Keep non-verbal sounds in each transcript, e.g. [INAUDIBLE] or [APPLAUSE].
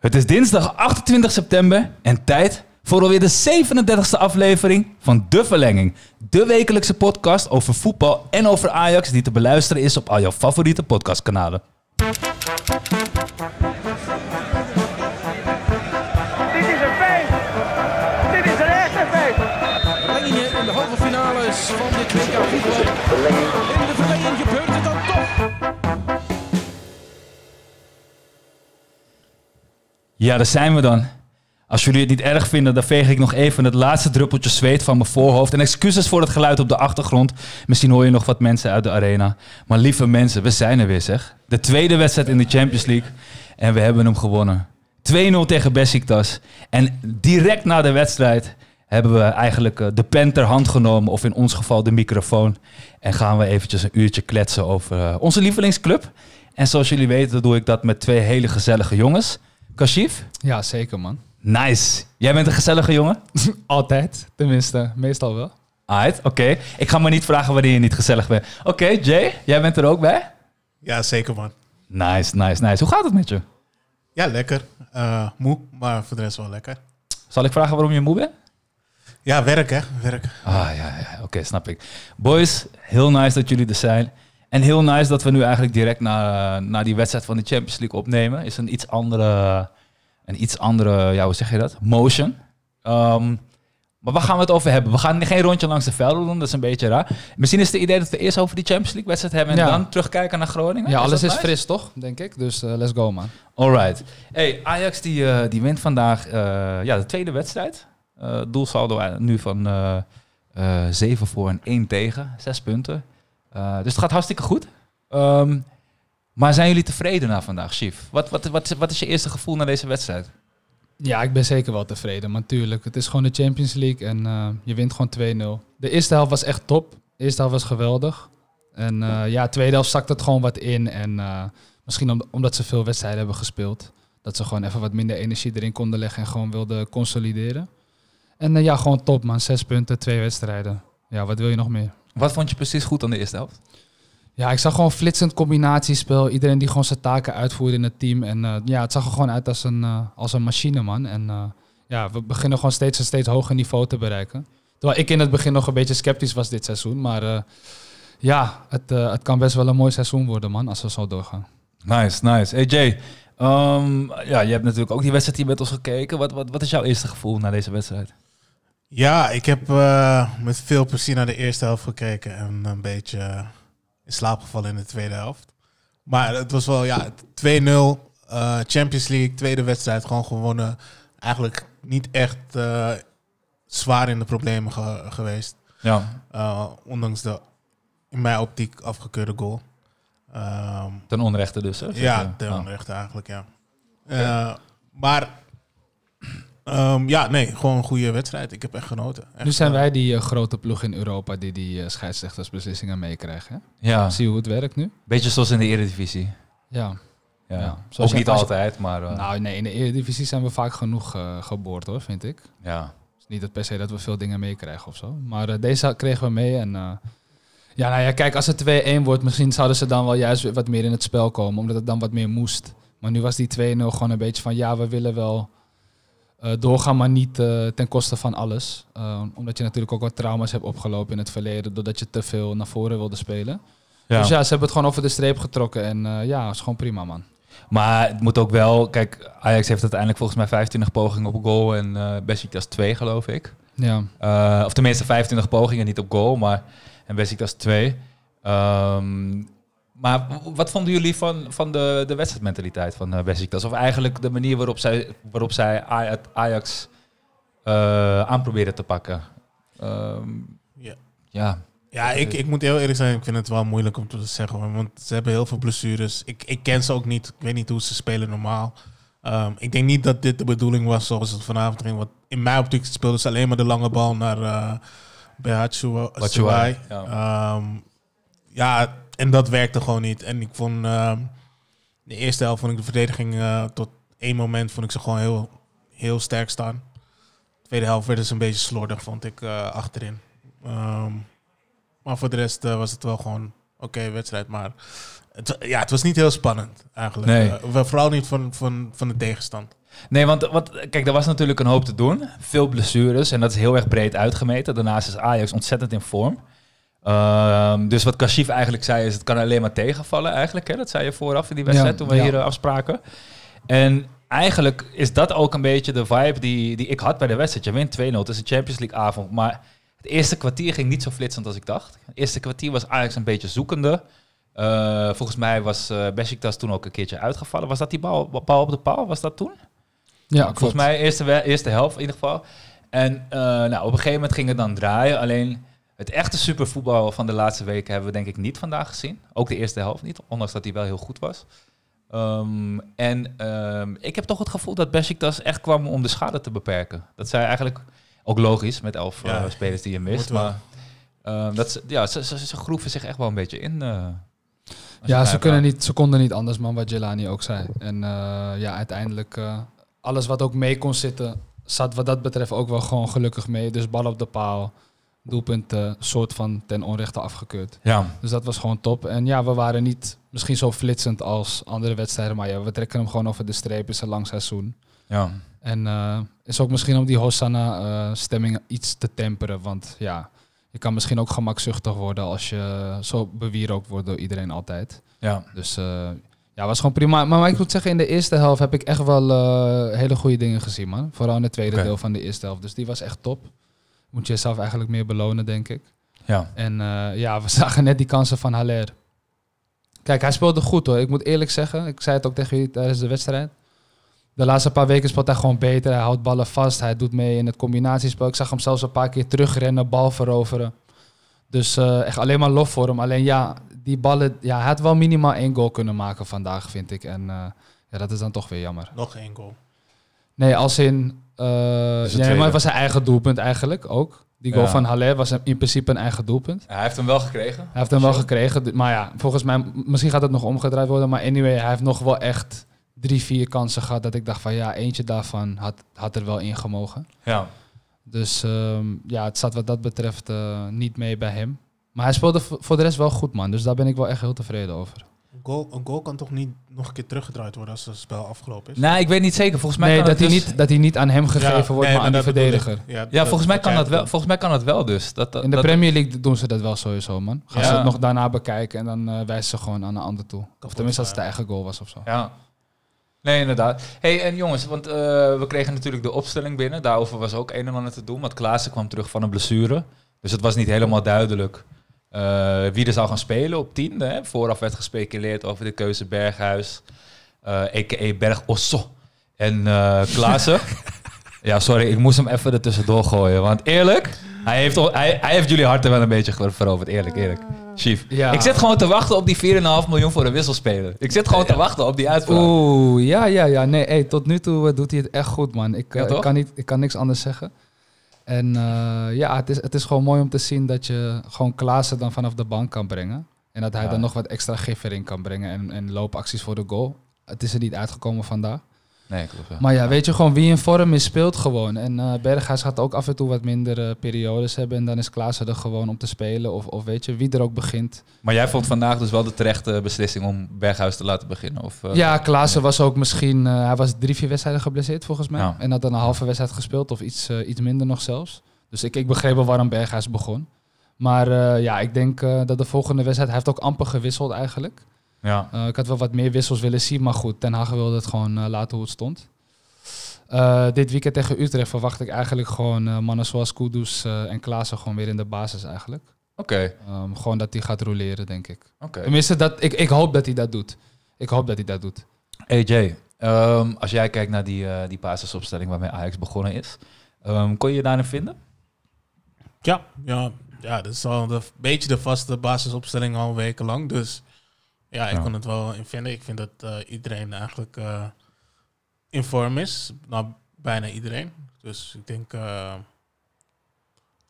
Het is dinsdag 28 september en tijd voor alweer de 37e aflevering van De Verlenging. De wekelijkse podcast over voetbal en over Ajax die te beluisteren is op al jouw favoriete podcastkanalen. Dit is een feest. Dit is een echte feest. Verlengingen in de halve finales van dit WK voetbal. In de Ja, daar zijn we dan. Als jullie het niet erg vinden, dan veeg ik nog even het laatste druppeltje zweet van mijn voorhoofd. En excuses voor het geluid op de achtergrond. Misschien hoor je nog wat mensen uit de arena. Maar lieve mensen, we zijn er weer zeg. De tweede wedstrijd in de Champions League. En we hebben hem gewonnen. 2-0 tegen Besiktas. En direct na de wedstrijd hebben we eigenlijk eh, de pen ter hand genomen. Of in ons geval de microfoon. En gaan we eventjes een uurtje kletsen over eh, onze lievelingsclub. En zoals jullie weten doe ik dat met twee hele gezellige jongens. Kashif, Ja, zeker man. Nice. Jij bent een gezellige jongen? [LAUGHS] Altijd. Tenminste, meestal wel. Alright, oké. Ik ga maar niet vragen wanneer je niet gezellig bent. Oké, Jay, jij bent er ook bij? Ja, zeker man. Nice, nice, nice. Hoe gaat het met je? Ja, lekker. Eh, moe, maar voor de rest wel lekker. Zal ik vragen waarom je moe bent? Ja, werk hè, werk. Ah, ja, ja. Oké, snap ik. Boys, heel nice dat jullie er zijn. En heel nice dat we nu eigenlijk direct naar, naar die wedstrijd van de Champions League opnemen. Is een iets andere, een iets andere, ja, hoe zeg je dat? Motion. Ehm, maar waar gaan we het over hebben? We gaan geen rondje langs de velden doen, dat is een beetje raar. Misschien is het idee dat we eerst over die Champions League wedstrijd hebben en Ja. dan terugkijken naar Groningen. Ja, alles is nice? fris toch, denk ik. Dus eh, let's go man. Alright. Hey, Ajax die, eh, die wint vandaag eh, ja, de tweede wedstrijd. Doelsaldo nu van eh eh 7 voor en 1 tegen. Zes punten. Eh, dus het gaat hartstikke goed. Ehm, maar zijn jullie tevreden na vandaag, Chief? Wat, wat, wat, is je eerste gevoel na deze wedstrijd? Ja, ik ben zeker wel tevreden. Maar tuurlijk, het is gewoon de Champions League en eh, je wint gewoon 2-0. De eerste helft was echt top. De eerste helft was geweldig. En eh, ja, de tweede helft zakt het gewoon wat in. En misschien om- omdat ze veel wedstrijden hebben gespeeld. Dat ze gewoon even wat minder energie erin konden leggen en gewoon wilden consolideren. En ja, gewoon top man. Zes punten, twee wedstrijden. Ja, wat wil je nog meer? Wat vond je precies goed aan de eerste helft? Ja, ik zag gewoon flitsend combinatiespel. Iedereen die gewoon zijn taken uitvoerde in het team. En eh, ja, het zag er gewoon uit als een, eh, als een machine, man. En eh, ja, we beginnen gewoon steeds een steeds hoger niveau te bereiken. Terwijl ik in het begin nog een beetje sceptisch was dit seizoen. Maar ja, het, het kan best wel een mooi seizoen worden, man, als we zo doorgaan. Nice, nice. Hey Jay, ehm, ja, je hebt natuurlijk ook die wedstrijd hier met ons gekeken. Wat, wat, wat is jouw eerste gevoel na deze wedstrijd? Ja, ik heb eh, met veel plezier naar de eerste helft gekeken en een beetje eh, in slaap gevallen in de tweede helft. Maar het was wel, ja, 2-0, eh, Champions League, tweede wedstrijd, gewoon gewonnen. Eigenlijk niet echt zwaar in de problemen ge- geweest. Ja, ondanks de, in mijn optiek, afgekeurde goal. Ehm, ten onrechte dus. Hè? Ja, ten Oh. onrechte eigenlijk, ja. Maar ehm, ja, nee, gewoon een goede wedstrijd. Ik heb echt genoten. Echt, nu zijn eh, wij die eh, grote ploeg in Europa die die eh, scheidsrechtersbeslissingen meekrijgen. Hè? Ja, Zie je hoe het werkt nu? beetje zoals in de Eredivisie. Ja. Ja. Ja. Ook Zoals niet altijd, maar uh, Nou nee, in de Eredivisie zijn we vaak genoeg eh, geboord hoor, vind ik. ja. is niet dat per se dat we veel dingen meekrijgen of zo. Maar eh, deze kregen we mee. En eh, ja, nou ja, kijk, als het 2-1 wordt, misschien zouden ze dan wel juist weer wat meer in het spel komen. Omdat het dan wat meer moest. Maar nu was die 2-0 gewoon een beetje van ja, we willen wel eh, doorgaan, maar niet eh, ten koste van alles. Eh, omdat je natuurlijk ook wat trauma's hebt opgelopen in het verleden. Doordat je te veel naar voren wilde spelen. Ja. Dus ja, ze hebben het gewoon over de streep getrokken. En ja, is gewoon prima, man. Maar het moet ook wel... Kijk, Ajax heeft uiteindelijk volgens mij 25 pogingen op goal en eh Besiktas 2, geloof ik. Ja. Of tenminste 25 pogingen, niet op goal, maar en Besiktas 2. Ehm, maar wat vonden jullie van, van de, de wedstrijdmentaliteit van uh, Besiktas? Of eigenlijk de manier waarop zij, waarop zij Aj- Ajax eh aan probeerden te pakken? Ehm, Ja. ja. Ja, ik, ik moet heel eerlijk zijn. Ik vind het wel moeilijk om te zeggen. Want ze hebben heel veel blessures. Ik, ik ken ze ook niet. Ik weet niet hoe ze spelen normaal. Ehm, ik denk niet dat dit de bedoeling was zoals het vanavond ging. Want in mijn optiek speelden ze alleen maar de lange bal naar uh, Behatshuayi. Batshuayi, Ja. ja. ja, en dat werkte gewoon niet. En ik vond ehm, de eerste helft vond ik de verdediging eh, tot één moment vond ik ze gewoon heel, heel sterk staan. De tweede helft werden ze een beetje slordig, vond ik, eh, achterin. Ehm, maar voor de rest eh, was het wel gewoon oké wedstrijd. Maar het, ja, het was niet heel spannend eigenlijk. Nee. Vooral niet van, van, van de tegenstand. Nee, want, want kijk, er was natuurlijk een hoop te doen. Veel blessures en dat is heel erg breed uitgemeten. Daarnaast is Ajax ontzettend in vorm. Ehm, dus wat Kashif eigenlijk zei is, het kan alleen maar tegenvallen eigenlijk. Hè? Dat zei je vooraf in die wedstrijd Ja, toen we ja. hier eh, afspraken. En eigenlijk is dat ook een beetje de vibe die, die ik had bij de wedstrijd. Je wint 2-0, het is een Champions League avond. Maar het eerste kwartier ging niet zo flitsend als ik dacht. Het eerste kwartier was Ajax een beetje zoekende. Eh, volgens mij was eh Besiktas toen ook een keertje uitgevallen. Was dat die bal, bal op de paal? Was dat toen? Ja, Volgens mij eerste, eerste helft in ieder geval. En nou, op een gegeven moment ging het dan draaien. Alleen het echte supervoetbal van de laatste weken hebben we denk ik niet vandaag gezien. Ook de eerste helft niet, ondanks dat hij wel heel goed was. Ehm, en ehm, ik heb toch het gevoel dat Besiktas echt kwam om de schade te beperken. Dat zij eigenlijk, ook logisch met elf Ja, eh, spelers die je mist. Maar ehm, dat ze, ja, ze, ze, ze groeven zich echt wel een beetje in. eh, Ja, ze, kunnen niet, ze konden niet anders, man, wat Jelani ook zei. En eh, ja, uiteindelijk, eh, alles wat ook mee kon zitten, zat wat dat betreft ook wel gewoon gelukkig mee. Dus bal op de paal, doelpunt, eh, soort van ten onrechte afgekeurd. Ja, Dus dat was gewoon top. En ja, we waren niet misschien zo flitsend als andere wedstrijden, maar ja, we trekken hem gewoon over de streep. Is een lang seizoen. ja. En eh, is ook misschien om die Hosanna-stemming iets te temperen. Want ja, je kan misschien ook gemakzuchtig worden als je zo bewierookt wordt door iedereen altijd. ja. Dus eh, ja, was gewoon prima. Maar, maar ik moet zeggen, in de eerste helft heb ik echt wel eh, hele goede dingen gezien, man. Vooral in het tweede deel van de eerste helft. Dus die was echt top. Moet je jezelf eigenlijk meer belonen, denk ik. ja. En eh, ja, we [LAUGHS] zagen net die kansen van Haller. Kijk, hij speelde goed hoor. Ik moet eerlijk zeggen, ik zei het ook tegen jullie tijdens de wedstrijd. De laatste paar weken speelt hij gewoon beter. Hij houdt ballen vast. Hij doet mee in het combinatiespel. Ik zag hem zelfs een paar keer terugrennen, bal veroveren. Dus eh, echt alleen maar lof voor hem. Alleen ja, die ballen, ja, hij had wel minimaal één goal kunnen maken vandaag, vind ik. En eh, ja, dat is dan toch weer jammer. Nog één goal. Nee, als in. Eh nee, tweede. maar het was zijn eigen doelpunt eigenlijk ook. Die goal Ja. van Haller was in principe een eigen doelpunt. Hij heeft hem wel gekregen. Hij heeft hem wel gekregen. Maar ja, volgens mij, misschien gaat het nog omgedraaid worden. Maar anyway, hij heeft nog wel echt drie, vier kansen gehad. Dat ik dacht van ja, eentje daarvan had, had er wel in gemogen. Ja. Dus ehm, ja, het zat wat dat betreft eh, niet mee bij hem. Maar hij speelde voor de rest wel goed, man. Dus daar ben ik wel echt heel tevreden over. Een goal, een goal kan toch niet nog een keer teruggedraaid worden als het spel afgelopen is? Nou, ik weet niet zeker. Volgens mij Nee, kan dat hij, dus- niet, dat hij niet aan hem gegeven Ja, wordt, nee, maar aan ik. verdediger. Ja, Ja, volgens mij, kan dat wel, bedoelt. volgens mij kan dat wel dus. Dat, dat, In de dat- Premier League doen ze dat wel sowieso, man. Gaan ze het nog daarna bekijken en dan eh wijzen ze gewoon aan de ander toe. Of tenminste als het de eigen goal was of zo. Ja. Nee, inderdaad. hey, en jongens, want eh, we kregen natuurlijk de opstelling binnen. Daarover was ook een en ander te doen. Want Klaassen kwam terug van een blessure. Dus het was niet helemaal duidelijk eh, wie er zou gaan spelen op 10. Hè. Vooraf werd gespeculeerd over de keuze Berghuis, eh a.k.a. Berg Osso en eh Klaassen. [LAUGHS] ja, sorry, ik moest hem even er tussendoor gooien. Want eerlijk, hij heeft, hij, hij heeft jullie harten wel een beetje ver- veroverd. Eerlijk, eerlijk. Chief. Ja. Ik zit gewoon te wachten op die 4,5 miljoen voor een wisselspeler. Ik zit gewoon te wachten op die uitspraak. Oeh, ja, ja, ja. Nee, hey, tot nu toe doet hij het echt goed, man. Ik, Ja, ik, kan, niet, ik kan niks anders zeggen. En eh, ja, het is, het is gewoon mooi om te zien dat je gewoon Klaassen dan vanaf de bank kan brengen. En dat hij Ja. dan nog wat extra gif erin kan brengen en, en loopacties voor de goal. Het is er niet uitgekomen vandaag. Nee, klopt. ja. Maar ja, weet je gewoon, wie in vorm is, speelt gewoon. En eh Berghuis gaat ook af en toe wat minder eh, periodes hebben. En dan is Klaassen er gewoon om te spelen. Of, of weet je, wie er ook begint. Maar jij vond vandaag dus wel de terechte beslissing om Berghuis te laten beginnen? Of, eh, Ja, Klaassen was ook misschien... hij was drie, vier wedstrijden geblesseerd volgens mij. Ja. En had dan een halve wedstrijd gespeeld. Of iets, iets minder nog zelfs. Dus ik, ik begreep wel waarom Berghuis begon. Maar ja, ik denk dat de volgende wedstrijd... Hij heeft ook amper gewisseld eigenlijk. Ja. Eh, ik had wel wat meer wissels willen zien. Maar goed, Ten Hag wilde het gewoon eh, laten hoe het stond. Eh, dit weekend tegen Utrecht verwacht ik eigenlijk gewoon eh, mannen zoals Kudus eh, en Klaassen gewoon weer in de basis eigenlijk. Oké, Ehm, gewoon dat hij gaat roleren, denk ik. oké. Tenminste, dat, ik, ik hoop dat hij dat doet. Ik hoop dat hij dat doet. AJ, ehm, als jij kijkt naar die, eh, die basisopstelling waarmee Ajax begonnen is, ehm, kon je je daarin vinden? Ja, ja, ja, dat is al een beetje de vaste basisopstelling al wekenlang. Dus ja, ik kon het wel in vinden. Ik vind dat eh, iedereen eigenlijk eh, in vorm is. Nou, bijna iedereen. Dus ik denk eh,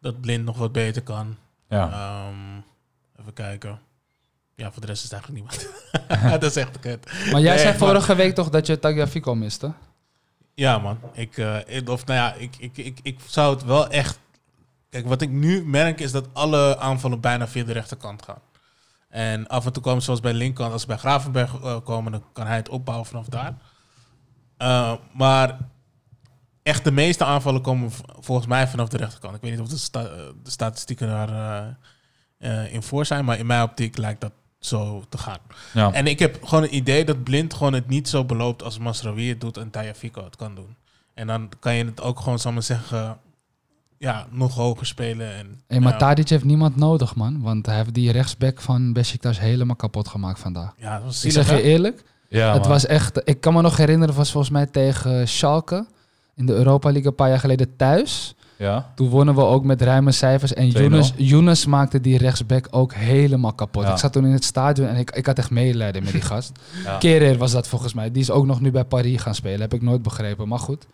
dat Blind nog wat beter kan. Ja. Ehm, even kijken. Ja, voor de rest is het eigenlijk niemand. [LAUGHS] dat is echt kut. Maar jij Nee, zei vorige week toch dat je Tagliafico miste? Ja, man. Ik, ik- of nou ja, ik, ik, ik, ik zou het wel echt. Kijk, wat ik nu merk is dat alle aanvallen bijna via de rechterkant gaan. En af en toe komen, zoals bij linkerkant, als ze bij Gravenberg eh, komen, dan kan hij het opbouwen vanaf daar. Eh, maar echt de meeste aanvallen komen volgens mij vanaf de rechterkant. Ik weet niet of de, sta- eh, de statistieken daar in voor zijn, maar in mijn optiek lijkt dat zo te gaan. Ja. En ik heb gewoon het idee dat Blind gewoon het niet zo beloopt als Masraoui het doet en Tajafico het kan doen. En dan kan je het ook gewoon, zal ik maar zeggen, ja, nog hoger spelen. En, Hey, maar ja, Tadic heeft niemand nodig, man. Want hij heeft die rechtsback van Besiktas helemaal kapot gemaakt vandaag. ja, dat was Ik zeg je eerlijk, Ja, het man. was echt... Ik kan me nog herinneren, het was volgens mij tegen Schalke in de Europa League een paar jaar geleden thuis. Ja. Toen wonnen we ook met ruime cijfers. En 2-0. Younes, Younes maakte die rechtsback ook helemaal kapot. Ja. Ik zat toen in het stadion en ik, ik had echt medelijden met die gast. [LAUGHS] Ja. Kerer was dat volgens mij. Die is ook nog nu bij Paris gaan spelen. Heb ik nooit begrepen. Maar goed.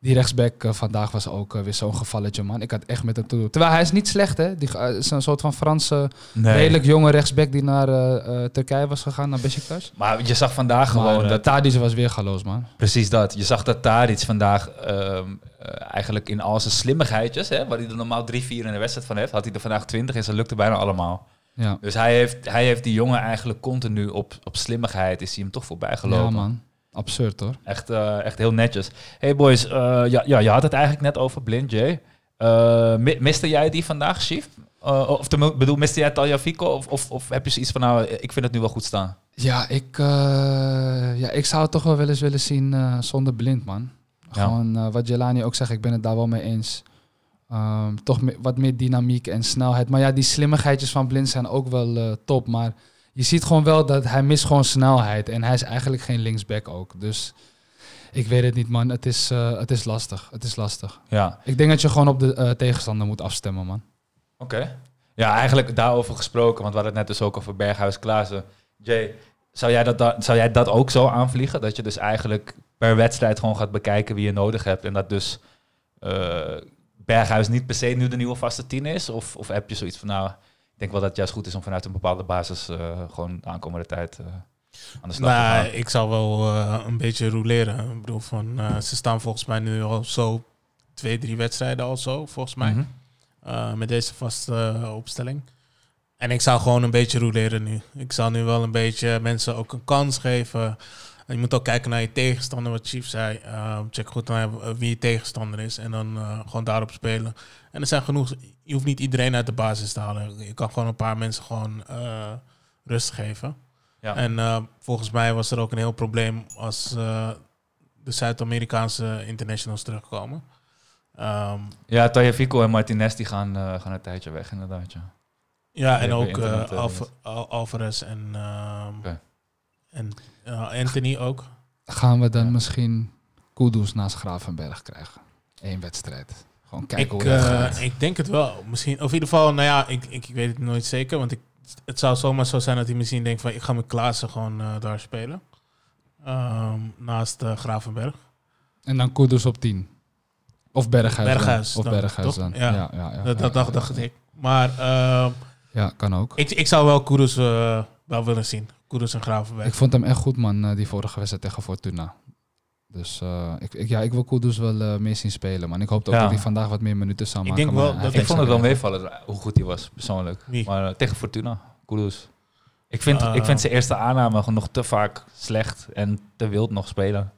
Die rechtsback eh, vandaag was ook eh, weer zo'n gevalletje, man. Ik had echt met hem te doen. Terwijl hij is niet slecht, hè. Die ga- is een soort van Franse, Nee. redelijk jonge rechtsback die naar eh, eh, Turkije was gegaan, naar Besiktas. Maar je zag vandaag gewoon Maar, eh, dat... Tadic was weer galoos, man. Precies dat. Je zag dat Tadic vandaag ehm, eh, eigenlijk in al zijn slimmigheidjes, hè, waar hij er normaal drie, vier in de wedstrijd van heeft, had hij er vandaag twintig en ze lukte bijna allemaal. Ja, Dus hij heeft, hij heeft die jongen eigenlijk continu op, op slimmigheid, is hij hem toch voorbij gelopen. ja man. Absurd, hoor. Echt, eh, echt heel netjes. Hey boys, eh, ja, ja, je had het eigenlijk net over Blind Jay. Eh, mi- miste jij die vandaag, Chief? Of te, bedoel, miste jij Talia Fico? Of, of, of heb je zoiets van, nou, ik vind het nu wel goed staan? Ja, ik, ja, ik zou het toch wel wel eens willen zien zonder blind, man. Gewoon wat Jelani ook zegt, ik ben het daar wel mee eens. Ehm, toch me- wat meer dynamiek en snelheid. Maar ja, die slimmigheidjes van blind zijn ook wel top. Maar je ziet gewoon wel dat hij mist gewoon snelheid. En hij is eigenlijk geen linksback ook. Dus ik weet het niet, man. Het is, eh, het is lastig. Het is lastig. Ja, Ik denk dat je gewoon op de eh, tegenstander moet afstemmen, man. oké. Ja, eigenlijk daarover gesproken, want we hadden het net dus ook over Berghuis Klaassen. Jay, zou jij, dat, da- zou jij dat ook zo aanvliegen? Dat je dus eigenlijk per wedstrijd gewoon gaat bekijken wie je nodig hebt en dat dus eh, Berghuis niet per se nu de nieuwe vaste tien is? Of, of heb je zoiets van, nou, denk wel dat het juist goed is om vanuit een bepaalde basis eh, gewoon de aankomende tijd eh, aan de slag te gaan? Ik zou wel eh, een beetje rouleren. Ik bedoel, van, ze staan volgens mij nu al zo twee, drie wedstrijden al zo, volgens mij. Mhm. met deze vaste opstelling. En ik zou gewoon een beetje rouleren nu. Ik zou nu wel een beetje mensen ook een kans geven. En je moet ook kijken naar je tegenstander, wat Chief zei. Check goed naar wie je tegenstander is en dan gewoon daarop spelen. En er zijn genoeg, je hoeft niet iedereen uit de basis te halen. Je kan gewoon een paar mensen gewoon eh, rust geven. Ja. En eh, volgens mij was er ook een heel probleem als eh, de Zuid-Amerikaanse internationals terugkomen. Ehm, Ja, Tajafico en Martinez die gaan, eh, gaan een tijdje weg, inderdaad. Ja. Ja, en ook Alv- Al- Alvarez en, ehm, en Anthony ook. Gaan we dan Ja. misschien Kudus naast Gravenberg krijgen? Eén wedstrijd. Gewoon kijken Ik, hoe dat eh, gaat. ik denk het wel. Misschien, of in ieder geval, nou ja, ik, ik, ik weet het nooit zeker. Want ik, het zou zomaar zo zijn dat hij misschien denkt van... ik ga met Klaassen gewoon eh, daar spelen. Ehm, naast eh, Gravenberg. En dan Kudus op 10. Of Berghuis. Berghuis Dan. Of dan, Berghuis toch? dan. Ja. Ja, ja, ja, dat ja, dat dacht, ja, dacht ja. ik. Maar ehm, Ja, kan ook. ik, ik zou wel eh, wel willen zien. Kudus en Gravenberg. Ik vond hem echt goed, man, die vorige wedstrijd tegen Fortuna. Dus eh, ik, ik, ja, ik wil Kudus wel eh, meer zien spelen, man. Ik hoop ook Ja. dat hij vandaag wat meer minuten zou Ik maken. denk maar wel dat- heeft Ik vond het wel meevallen hoe goed hij was, persoonlijk. Wie? Maar eh, tegen Fortuna, Kudus. Ik vind, Ah. ik vind zijn eerste aanname nog te vaak slecht en te wild nog spelen.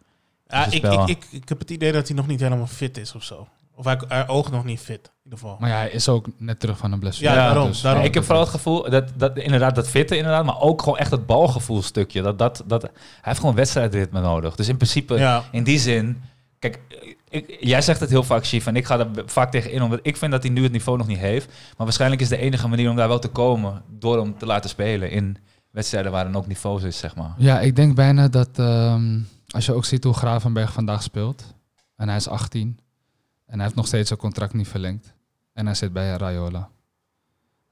Ja, Dus ik, ik, ik, ik heb het idee dat hij nog niet helemaal fit is of zo. Of hij, hij oogt nog niet fit, in ieder geval. Maar ja, hij is ook net terug van een blessure. Ja, daarom, Dus- daarom. ik heb vooral het gevoel dat, dat inderdaad dat fitte inderdaad, maar ook gewoon echt het balgevoelstukje. Dat, dat, dat, hij heeft gewoon wedstrijdritme nodig. Dus in principe, ja, in die zin, kijk, ik, jij zegt het heel vaak, Chief, en ik ga er vaak tegen in, omdat ik vind dat hij nu het niveau nog niet heeft. Maar waarschijnlijk is de enige manier om daar wel te komen door hem te laten spelen in wedstrijden waar er ook niveau is, zeg maar. Ja, ik denk bijna dat ehm, als je ook ziet hoe Gravenberg vandaag speelt. En hij is 18. En hij heeft nog steeds zijn contract niet verlengd. En hij zit bij Rayola.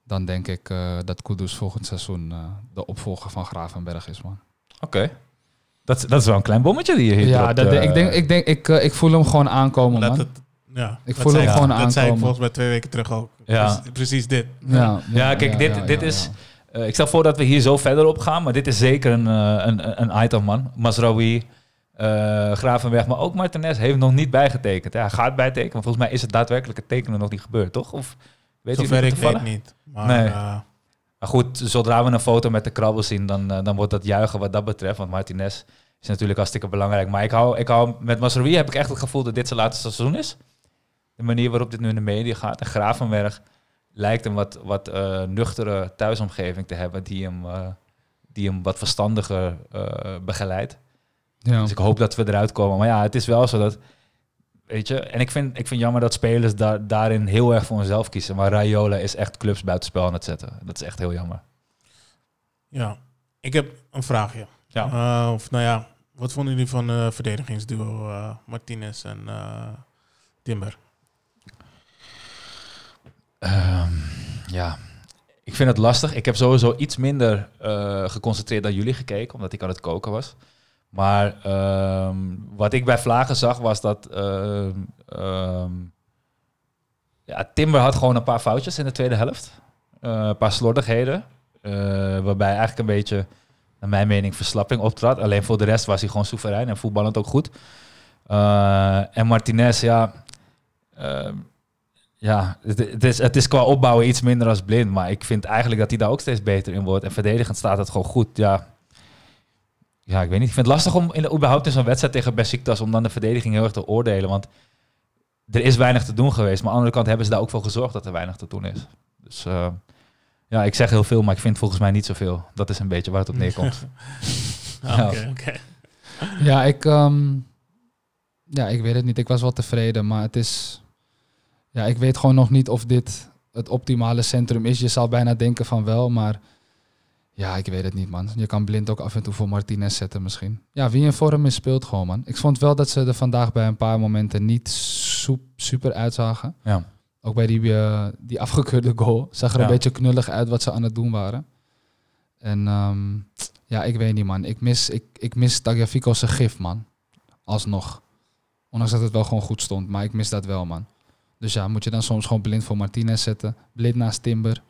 Dan denk ik eh, dat Kudus volgend seizoen eh, de opvolger van Gravenberg is, man. Oké. Dat, is- dat is wel een klein bommetje die je hier Ja, dat, eh. ik, denk, ik, denk, ik, ik voel hem gewoon aankomen, dat man. het, ja, Ik dat voel hem ik- gewoon Dat zei ik aankomen. volgens mij twee weken terug ook. Ja. Precies, precies dit. ja, Ja, kijk, dit- dit is- Eh, ik stel voor dat we hier zo verder op gaan, maar dit is zeker een, een, een item, man. Masraoui, eh, Gravenberg, maar ook Martinez heeft nog niet bijgetekend. Hij gaat bijtekenen, volgens mij is het daadwerkelijk het tekenen nog niet gebeurd, toch? Of weet Zover ik weet niet. Maar Nee. eh, Maar goed, zodra we een foto met de krabbel zien, dan, eh, dan wordt dat juichen wat dat betreft. Want Martinez is natuurlijk hartstikke belangrijk. Maar ik hou, ik hou met Masrowi heb ik echt het gevoel dat dit zijn laatste seizoen is. De manier waarop dit nu in de media gaat. En Gravenberg lijkt een wat, wat nuchtere thuisomgeving te hebben die hem, die hem wat verstandiger begeleidt. Ja. Dus ik hoop dat we eruit komen. Maar ja, het is wel zo dat. Weet je, en ik vind, ik vind jammer dat spelers daar daarin heel erg voor hunzelf kiezen. Maar Raiola is echt clubs buitenspel aan het zetten. Dat is echt heel jammer. Ja, ik heb een vraagje. Ja. Eh, of nou ja, wat vonden jullie van eh verdedigingsduo eh, Martinez en eh, Timber? Ehm, ja, ik vind het lastig. Ik heb sowieso iets minder eh, geconcentreerd dan jullie gekeken, omdat ik aan het koken was. Maar ehm, wat ik bij Vlagen zag, was dat ehm, ehm, ja, Timber had gewoon een paar foutjes in de tweede helft. Eh, een paar slordigheden. eh, waarbij eigenlijk een beetje, naar mijn mening, verslapping optrad. Alleen voor de rest was hij gewoon soeverein en voetballend ook goed. Eh, en Martinez, ja... ja, het, het is, het is qua opbouwen iets minder als blind. Maar ik vind eigenlijk dat hij daar ook steeds beter in wordt. En verdedigend staat het gewoon goed. Ja, ja ik weet niet. Ik vind het lastig om in, überhaupt in zo'n wedstrijd tegen Besiktas... om dan de verdediging heel erg te oordelen. Want er is weinig te doen geweest. Maar aan de andere kant hebben ze daar ook voor gezorgd dat er weinig te doen is. Dus eh, ja, ik zeg heel veel, maar ik vind volgens mij niet zoveel. Dat is een beetje waar het op neerkomt. [LAUGHS] Ah, oké. Ja, ik, ehm, ja, ik weet het niet. Ik was wel tevreden, maar het is... Ja, ik weet gewoon nog niet of dit het optimale centrum is. Je zou bijna denken van wel, maar... Ja, ik weet het niet, man. Je kan blind ook af en toe voor Martinez zetten misschien. Ja, wie in vorm is, speelt gewoon, man. Ik vond wel dat ze er vandaag bij een paar momenten niet super uitzagen. Ja. Ook bij die, eh, die afgekeurde goal zag er Ja. een beetje knullig uit wat ze aan het doen waren. En ehm, ja, ik weet niet, man. Ik mis, ik, ik mis Tagliafico zijn gif, man. Alsnog. Ondanks dat het wel gewoon goed stond, maar ik mis dat wel, man. Dus ja, moet je dan soms gewoon blind voor Martinez zetten. Blind naast Timber.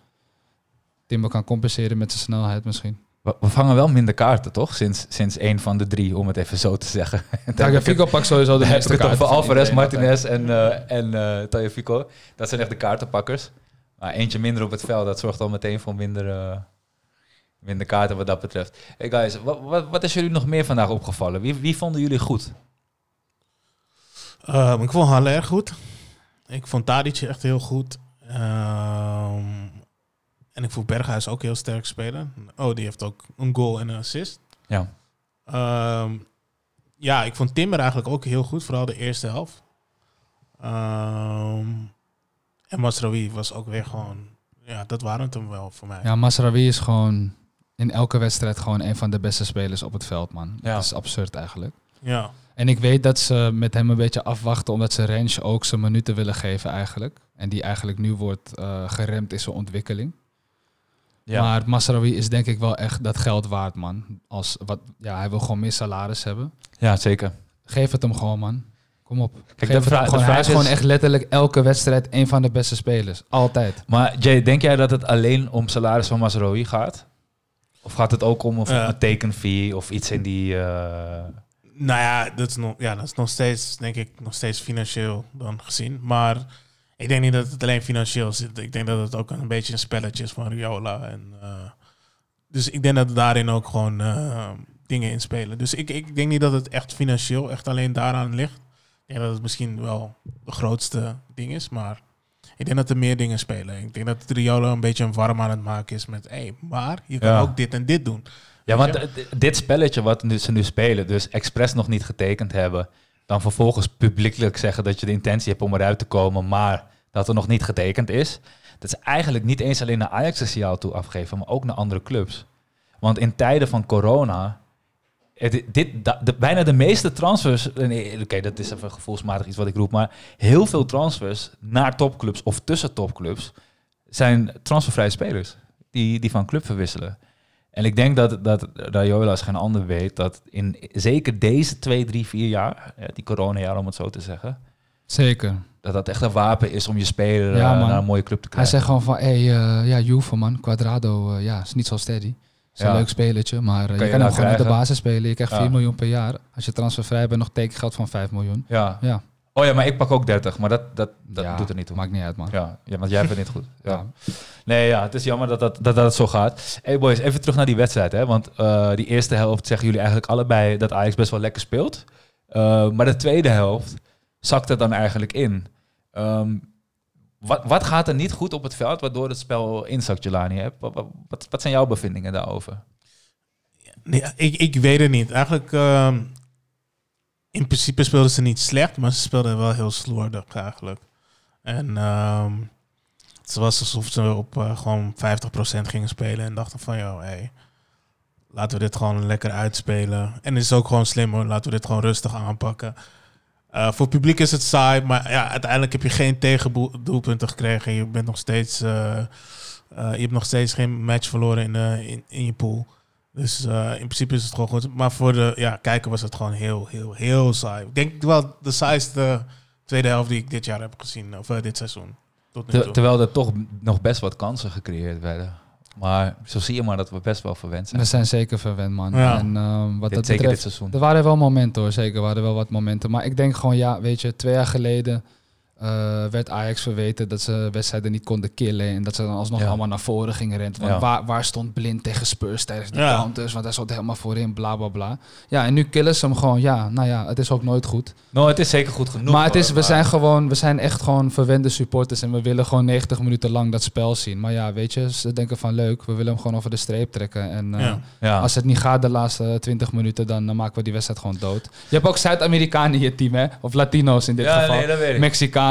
Timber kan compenseren met zijn snelheid misschien. We, we vangen wel minder kaarten, toch? Sinds, sinds één van de drie, om het even zo te zeggen. [LAUGHS] Tagliafico pakt sowieso de [LAUGHS] meeste kaarten. van Alvarez. Martinez en, eh en eh Tagliafico. Dat zijn echt de kaartenpakkers. Maar eentje minder op het veld, dat zorgt al meteen voor minder, eh, minder kaarten wat dat betreft. Hey guys, wat, wat, wat is jullie nog meer vandaag opgevallen? Wie, wie vonden jullie goed? Ehm, ik vond Halle erg goed. Ik vond Tadic echt heel goed. Ehm, en ik vond Berghuis ook heel sterk spelen. Oh, die heeft ook een goal en een assist. Ja. Ehm, ja, ik vond Timber eigenlijk ook heel goed, vooral de eerste helft. Ehm, en Masraoui was ook weer gewoon... Ja, dat waren het hem wel voor mij. Ja, Masraoui is gewoon in elke wedstrijd gewoon een van de beste spelers op het veld, man. Ja. Dat is absurd eigenlijk. Ja. En ik weet dat ze met hem een beetje afwachten, omdat ze Rens ook zijn minuten willen geven eigenlijk. En die eigenlijk nu wordt eh, geremd in zijn ontwikkeling. Ja. Maar Masraoui is denk ik wel echt dat geld waard, man. Als wat, ja, hij wil gewoon meer salaris hebben. ja, zeker. Geef het hem gewoon, man. Kom op. Geef de vraag- de gewoon. Hij vraag is gewoon echt letterlijk elke wedstrijd een van de beste spelers. Altijd. Maar Jay, denk jij dat het alleen om salaris van Mazraoui gaat? Of gaat het ook om een, Ja. een tekenfee of iets in die... eh, Nou ja dat, is nog, ja, dat is nog steeds, denk ik, nog steeds financieel dan gezien. Maar ik denk niet dat het alleen financieel zit. Ik denk dat het ook een beetje een spelletje is van Riola. En, eh, dus ik denk dat daarin ook gewoon eh, dingen in spelen. Dus ik, ik denk niet dat het echt financieel echt alleen daaraan ligt. Ik denk dat het misschien wel de grootste ding is, maar ik denk dat er meer dingen spelen. Ik denk dat Riola een beetje een warm aan het maken is met, hé, hey, maar je kan Ja. ook dit en dit doen. Ja, want dit spelletje wat nu, ze nu spelen, dus expres nog niet getekend hebben, dan vervolgens publiekelijk zeggen dat je de intentie hebt om eruit te komen, maar dat er nog niet getekend is. Dat is eigenlijk niet eens alleen naar Ajax een signaal toe afgeven, maar ook naar andere clubs. Want in tijden van corona, dit, bijna de meeste transfers, eh, nee, oké, dat is even gevoelsmatig iets wat ik roep, maar heel veel transfers naar topclubs of tussen topclubs zijn transfervrije spelers die, die van club verwisselen. En ik denk dat, dat Raiola als geen ander weet dat in zeker deze twee, drie, vier jaar, ja, die coronajaar om het zo te zeggen, Zeker. dat dat echt een wapen is om je speler Ja, eh, naar een mooie club te Hij krijgen. zegt gewoon van, hé, hey, ja, Juve man, Quadrado, eh, ja, is niet zo steady. Is een leuk spelertje, maar eh, Kan je je kan hem nou gewoon in de basis spelen. Je krijgt Ja. 4 miljoen per jaar. Als je transfervrij bent, nog tekengeld van 5 miljoen. Ja. Ja, Oh ja, maar ik pak ook 30, maar dat, dat, dat Ja, doet er niet toe. Maakt niet uit, man. Ja, ja, want jij bent niet goed. [LAUGHS] Ja. Ja. Nee, ja, het is jammer dat dat, dat, dat het zo gaat. Hey boys, even terug naar die wedstrijd. Hè? Want eh, die eerste helft zeggen jullie eigenlijk allebei dat Ajax best wel lekker speelt. Eh, maar de tweede helft zakt het dan eigenlijk in. Ehm, wat, wat gaat er niet goed op het veld waardoor het spel inzakt, Jelani? Hè? Wat, wat- wat, wat zijn jouw bevindingen daarover? Nee, ik, ik weet het niet. Eigenlijk, ehm, in principe speelden ze niet slecht, maar ze speelden wel heel slordig eigenlijk. En ehm, het was alsof ze op eh, gewoon 50% gingen spelen en dachten van, joh, hey, laten we dit gewoon lekker uitspelen. En het is ook gewoon slim hoor, laten we dit gewoon rustig aanpakken. Eh, voor het publiek is het saai, maar ja, uiteindelijk heb je geen tegendoelpunten gekregen. Je bent nog steeds, eh, je hebt nog steeds geen match verloren in, in je pool. Dus eh, in principe is het gewoon goed. Maar voor de ja, kijker was het gewoon heel, heel, heel saai. Ik denk wel de saaiste tweede helft die ik dit jaar heb gezien. Of eh, dit seizoen. Tot nu Ter- toe. terwijl er toch nog best wat kansen gecreëerd werden. Maar zo zie je maar dat we best wel verwend zijn. We zijn zeker verwend, man. Ja. En ehm, wat Dit- dat zeker dit betreft, seizoen. er waren wel momenten hoor, zeker waren er wel wat momenten. Maar ik denk gewoon, ja, weet je, twee jaar geleden eh, werd Ajax verweten dat ze wedstrijden niet konden killen. En dat ze dan alsnog Ja. allemaal naar voren gingen rennen. Want Ja. waar, waar stond Blind tegen Spurs tijdens die Ja. counters? Want hij stond helemaal voorin, bla bla bla. Ja, en nu killen ze hem gewoon. Ja, nou ja, het is ook nooit goed. Nou, het is zeker goed genoeg. maar het is, we zijn gewoon, we zijn echt gewoon verwende supporters en we willen gewoon 90 minuten lang dat spel zien. Maar ja, weet je, ze denken van leuk, we willen hem gewoon over de streep trekken. En eh, Ja. Ja. als het niet gaat de laatste 20 minuten, dan, dan maken we die wedstrijd gewoon dood. Je hebt ook Zuid-Amerikanen in je team, hè? Of Latino's in dit Ja, geval. nee, dat weet ik.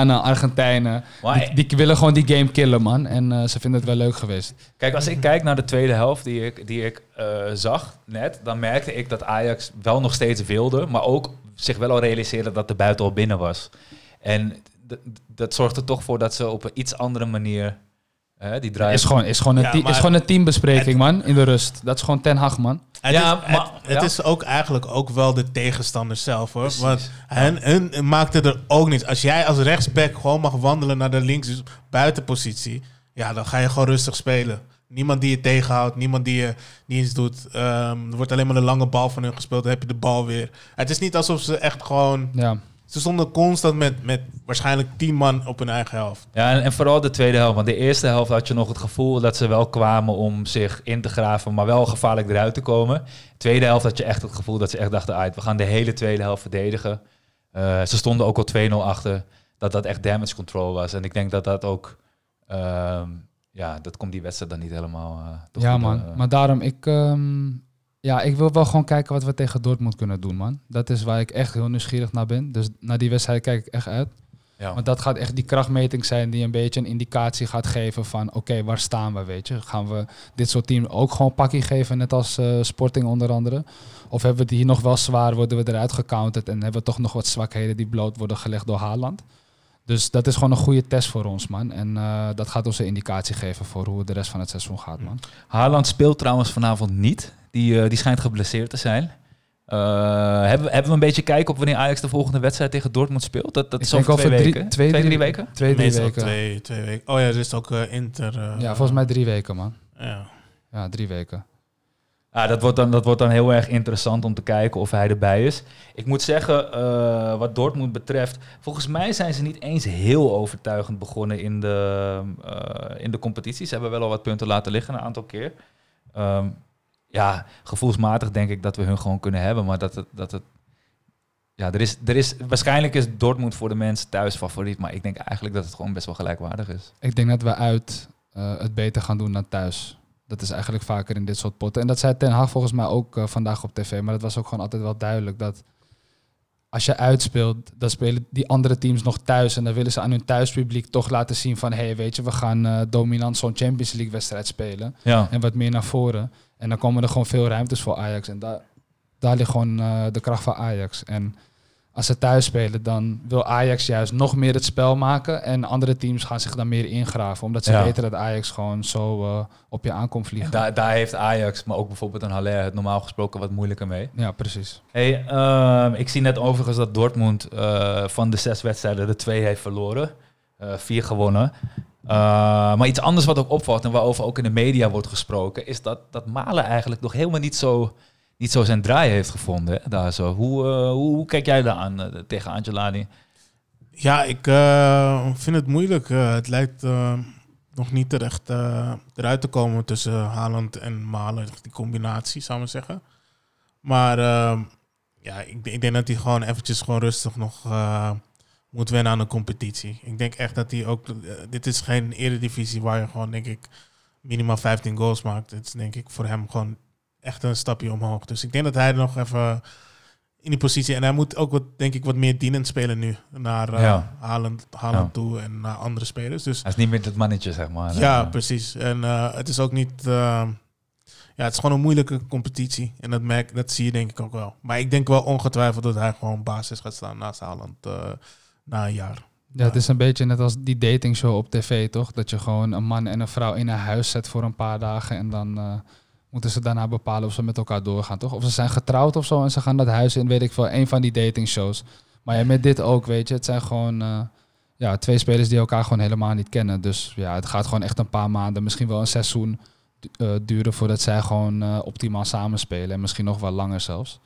Argentijnen. Maar- Die, die willen gewoon die game killen, man. En eh, ze vinden het wel leuk geweest. Kijk, als ik kijk naar de tweede helft die ik, die ik eh, zag net, dan merkte ik dat Ajax wel nog steeds wilde, maar ook zich wel al realiseerde dat de buiten al binnen was. En dat zorgt er toch voor dat ze op een iets andere manier hè, die draai. Is gewoon, is, gewoon een Ja, team- maar- is gewoon een teambespreking, man. In de rust. Dat is gewoon Ten Hag, man. Het, Ja, is, maar- het, het ja. is ook eigenlijk ook wel de tegenstander zelf hoor. Precies. Want hun, hun maakte er ook niet. Als jij als rechtsback gewoon mag wandelen naar de links buitenpositie, ja, dan ga je gewoon rustig spelen. Niemand die je tegenhoudt, niemand die je die iets doet. Ehm, er wordt alleen maar een lange bal van hun gespeeld, dan heb je de bal weer. Het is niet alsof ze echt gewoon. Ja. Ze stonden constant met, met waarschijnlijk tien man op hun eigen helft. Ja, en, en vooral de tweede helft. Want de eerste helft had je nog het gevoel dat ze wel kwamen om zich in te graven, maar wel gevaarlijk eruit te komen. Tweede helft had je echt het gevoel dat ze echt dachten, uit, we gaan de hele tweede helft verdedigen. Eh, ze stonden ook al 2-0 achter. Dat dat echt damage control was. En ik denk dat dat ook, ehm, ja, dat komt die wedstrijd dan niet helemaal eh, te Ja, man. eh. Maar daarom, ik, ehm, ja, ik wil wel gewoon kijken wat we tegen Dortmund kunnen doen, man. Dat is waar ik echt heel nieuwsgierig naar ben. Dus naar die wedstrijd kijk ik echt uit. ja. Want dat gaat echt die krachtmeting zijn die een beetje een indicatie gaat geven van... oké, waar staan we, weet je? Gaan we dit soort teams ook gewoon pakkie geven, net als eh, Sporting onder andere? Of hebben we het hier nog wel zwaar, worden we eruit gecounterd... en hebben we toch nog wat zwakheden die bloot worden gelegd door Haaland? Dus dat is gewoon een goede test voor ons, man. En eh, dat gaat ons een indicatie geven voor hoe de rest van het seizoen gaat, man. Haaland speelt trouwens vanavond niet. Die, eh, die schijnt geblesseerd te zijn. Eh, hebben, we- hebben we een beetje kijken op wanneer Ajax de volgende wedstrijd tegen Dortmund speelt? Dat, dat Ik is denk over twee, over drie- weken. twee, twee, drie- drie weken? Twee, drie Meestal weken. Twee, twee weken. Oh ja, er is ook eh, Inter. Ja, volgens mij drie weken, man. Ja. Ja, drie weken. Ja, dat wordt, dan, dat wordt dan heel erg interessant om te kijken of hij erbij is. Ik moet zeggen, eh, wat Dortmund betreft, volgens mij zijn ze niet eens heel overtuigend begonnen in de, eh, in de competitie. Ze hebben wel al wat punten laten liggen een aantal keer. Ehm, ja, gevoelsmatig denk ik dat we hun gewoon kunnen hebben, maar dat het... Dat het ja, er is, er is, waarschijnlijk is Dortmund voor de mensen thuis favoriet, maar ik denk eigenlijk dat het gewoon best wel gelijkwaardig is. Ik denk dat we uit eh, het beter gaan doen dan thuis. Dat is eigenlijk vaker in dit soort potten. En dat zei Ten Hag volgens mij ook eh, vandaag op tv. Maar dat was ook gewoon altijd wel duidelijk dat als je uitspeelt, dan spelen die andere teams nog thuis. En dan willen ze aan hun thuispubliek toch laten zien van... hé, hey, weet je, we gaan eh, dominant zo'n Champions League wedstrijd spelen. Ja, En wat meer naar voren. En dan komen er gewoon veel ruimtes voor Ajax. En daar, daar ligt gewoon eh, de kracht van Ajax. En als ze thuis spelen, dan wil Ajax juist nog meer het spel maken. En andere teams gaan zich dan meer ingraven. Omdat ze Ja. weten dat Ajax gewoon zo eh, op je aankomt en vliegen. daar, daar heeft Ajax, maar ook bijvoorbeeld een Haller het normaal gesproken wat moeilijker mee. Ja, precies. Hey, ehm, ik zie net overigens dat Dortmund eh, van de zes wedstrijden de twee heeft verloren. Eh, vier gewonnen. Maar iets anders wat ook opvalt en waarover ook in de media wordt gesproken, is dat, dat Malen eigenlijk nog helemaal niet zo, niet zo zijn draai heeft gevonden. Daar zo. Hoe, eh, hoe, hoe kijk jij daar aan eh, tegen Angelani? Ja, ik eh, vind het moeilijk. Het lijkt nog niet terecht eruit te komen tussen Haaland en Malen. Die combinatie, zou ik zeggen. Maar eh, ja, ik, ik denk dat hij gewoon eventjes gewoon rustig nog moet wennen aan de competitie. Ik denk echt dat hij ook... dit is geen eredivisie waar je gewoon, denk ik, minimaal 15 goals maakt. Het is denk ik voor hem gewoon echt een stapje omhoog. Dus ik denk dat hij er nog even in die positie... En hij moet ook, wat, denk ik, wat meer dienend spelen nu. Naar eh Ja. Haaland, Haaland Ja. toe en naar andere spelers. Dus Hij is niet meer het mannetje, zeg maar. ja, Eh, precies. En eh, het is ook niet... ja, het is gewoon een moeilijke competitie. En dat, merk, dat zie je denk ik ook wel. Maar ik denk wel ongetwijfeld dat hij gewoon basis gaat staan naast Haaland eh, na een jaar. Ja, het is een beetje net als die datingshow op tv, toch? Dat je gewoon een man en een vrouw in een huis zet voor een paar dagen en dan eh, moeten ze daarna bepalen of ze met elkaar doorgaan, toch? Of ze zijn getrouwd of zo en ze gaan dat huis in, weet ik veel, een van die datingshows. Maar ja, met dit ook, weet je, het zijn gewoon eh, ja, twee spelers die elkaar gewoon helemaal niet kennen. Dus ja, het gaat gewoon echt een paar maanden, misschien wel een seizoen eh, duren voordat zij gewoon eh, optimaal samenspelen en misschien nog wel langer zelfs.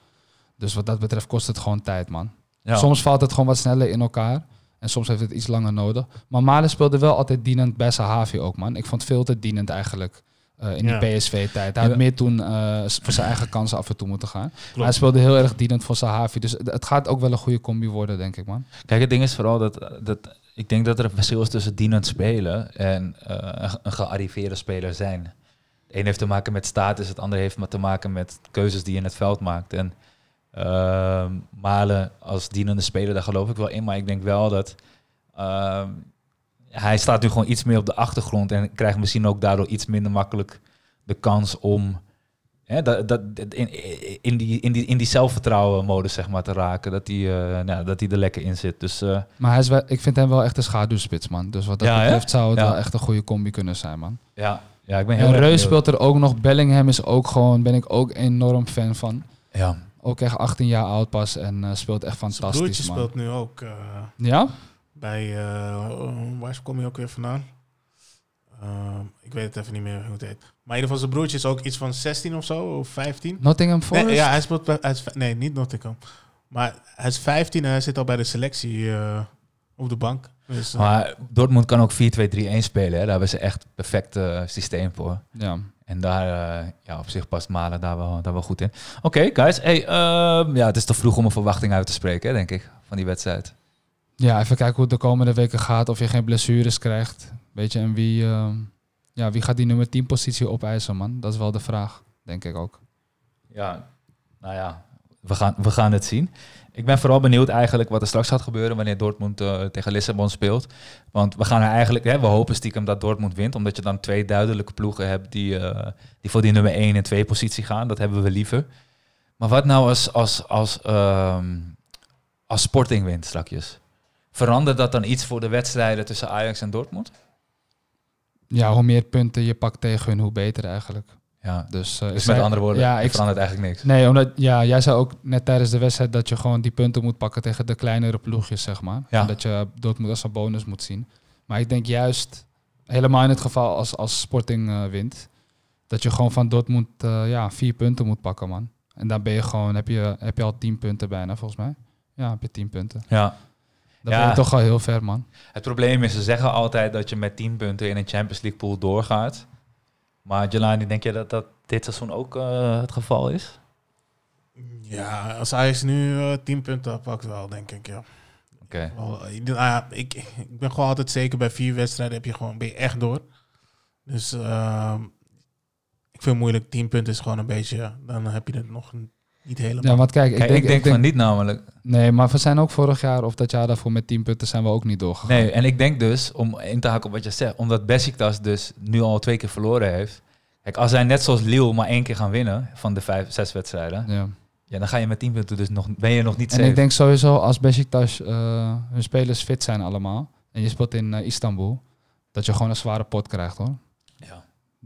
Dus wat dat betreft kost het gewoon tijd, man. ja. Soms valt het gewoon wat sneller in elkaar. En soms heeft het iets langer nodig. Maar Malen speelde wel altijd dienend bij Sahavi ook, man. Ik vond het veel te dienend eigenlijk eh, in Ja. die PSV-tijd. Hij had meer toen eh, voor zijn eigen kansen af en toe moeten gaan. Hij speelde heel erg dienend voor Sahavi. Dus het het gaat ook wel een goede combi worden, denk ik, man. Kijk, het ding is vooral dat, dat ik denk dat er een verschil is tussen dienend spelen en eh, een, gearriveerde speler zijn. De een heeft te maken met status, het andere heeft maar te maken met keuzes die je in het veld maakt. En ehm, Malen als dienende speler, daar geloof ik wel in, maar ik denk wel dat ehm, hij staat nu gewoon iets meer op de achtergrond en krijgt misschien ook daardoor iets minder makkelijk de kans om hè, dat, dat, in, in, die, in, die, in die zelfvertrouwen modus zeg maar, te raken. Dat hij, eh, nou, dat hij er lekker in zit. Dus eh, Maar hij is wel, ik vind hem wel echt een schaduwspits, man. Dus wat dat Ja, hè? betreft zou het Ja. wel echt een goede combi kunnen zijn, man. ja, ja, ik ben heel En Reus benieuwd. speelt er ook nog. Bellingham is ook gewoon, ben ik ook enorm fan van. Ja. Ook echt 18 jaar oud pas en eh, speelt echt Zijn fantastisch, broertje man. speelt nu ook eh, Ja? Bij... eh, waar kom je ook weer vandaan? Eh, ik weet het even niet meer hoe het heet. Maar in ieder geval zijn broertje is ook iets van 16 of zo, of 15. Nottingham Forest? Nee, ja, hij speelt bij, hij is, nee, niet Nottingham. Maar hij is 15 en hij zit al bij de selectie eh, op de bank. Dus, eh, Maar Dortmund kan ook 4-2-3-1 spelen. Hè. Daar hebben ze echt een perfect systeem voor. Ja. En daar, ja, op zich past Malen daar wel, daar wel goed in. Oké, guys. Hey, ehm, ja, het is te vroeg om een verwachting uit te spreken, hè, denk ik, van die wedstrijd. Ja, even kijken hoe het de komende weken gaat. Of je geen blessures krijgt. Weet je, en wie, eh, ja, wie gaat die nummer 10 positie opeisen, man? Dat is wel de vraag, denk ik ook. Ja, nou ja, we gaan, we gaan het zien. Ik ben vooral benieuwd eigenlijk wat er straks gaat gebeuren wanneer Dortmund eh, tegen Lissabon speelt. Want we gaan er eigenlijk, hè, we hopen stiekem dat Dortmund wint, omdat je dan twee duidelijke ploegen hebt die, eh, die voor die nummer 1 en 2 positie gaan. Dat hebben we liever. Maar wat nou als, als, als, ehm, als Sporting wint strakjes? Verandert dat dan iets voor de wedstrijden tussen Ajax en Dortmund? Ja, hoe meer punten je pakt tegen hun, hoe beter eigenlijk. Ja, Dus, eh, dus met andere woorden, ja, ik, verandert eigenlijk niks. Nee, omdat ja, jij zei ook net tijdens de wedstrijd dat je gewoon die punten moet pakken tegen de kleinere ploegjes, zeg maar. Ja. En dat je Dortmund als een bonus moet zien. Maar ik denk juist, helemaal in het geval als, als Sporting eh, wint, dat je gewoon van Dortmund eh, ja, vier punten moet pakken, man. En dan ben je gewoon, heb je, heb je al tien punten bijna, volgens mij. Ja, heb je tien punten. Ja. Dan Ja. ben je toch al heel ver, man. Het probleem is, ze zeggen altijd dat je met 10 punten in een Champions League pool doorgaat. Maar Jelani, denk je dat dat dit seizoen ook eh, het geval is? ja, als Ajax nu eh 10 punten pakt wel, denk ik, ja. Oké. Eh, ik, nou ja, ik, ik ben gewoon altijd zeker bij vier wedstrijden heb je gewoon, ben je echt door. Dus ehm, ik vind het moeilijk. 10 punten is gewoon een beetje, dan heb je het nog niet helemaal. Ja, want kijk, ik Kijk, denk, ik denk van niet namelijk. Nee, maar we zijn ook vorig jaar of dat jaar daarvoor met tien punten zijn we ook niet doorgegaan. Nee, en ik denk dus, om in te haken op wat je zegt, omdat Besiktas dus nu al twee keer verloren heeft. Kijk, als zij net zoals Lille maar één keer gaan winnen van de vijf, zes wedstrijden, Ja. ja, dan ga je met 10 punten dus nog, ben je nog niet En safe. ik denk sowieso als Besiktas eh hun spelers fit zijn allemaal en je speelt in eh, Istanbul, dat je gewoon een zware pot krijgt hoor.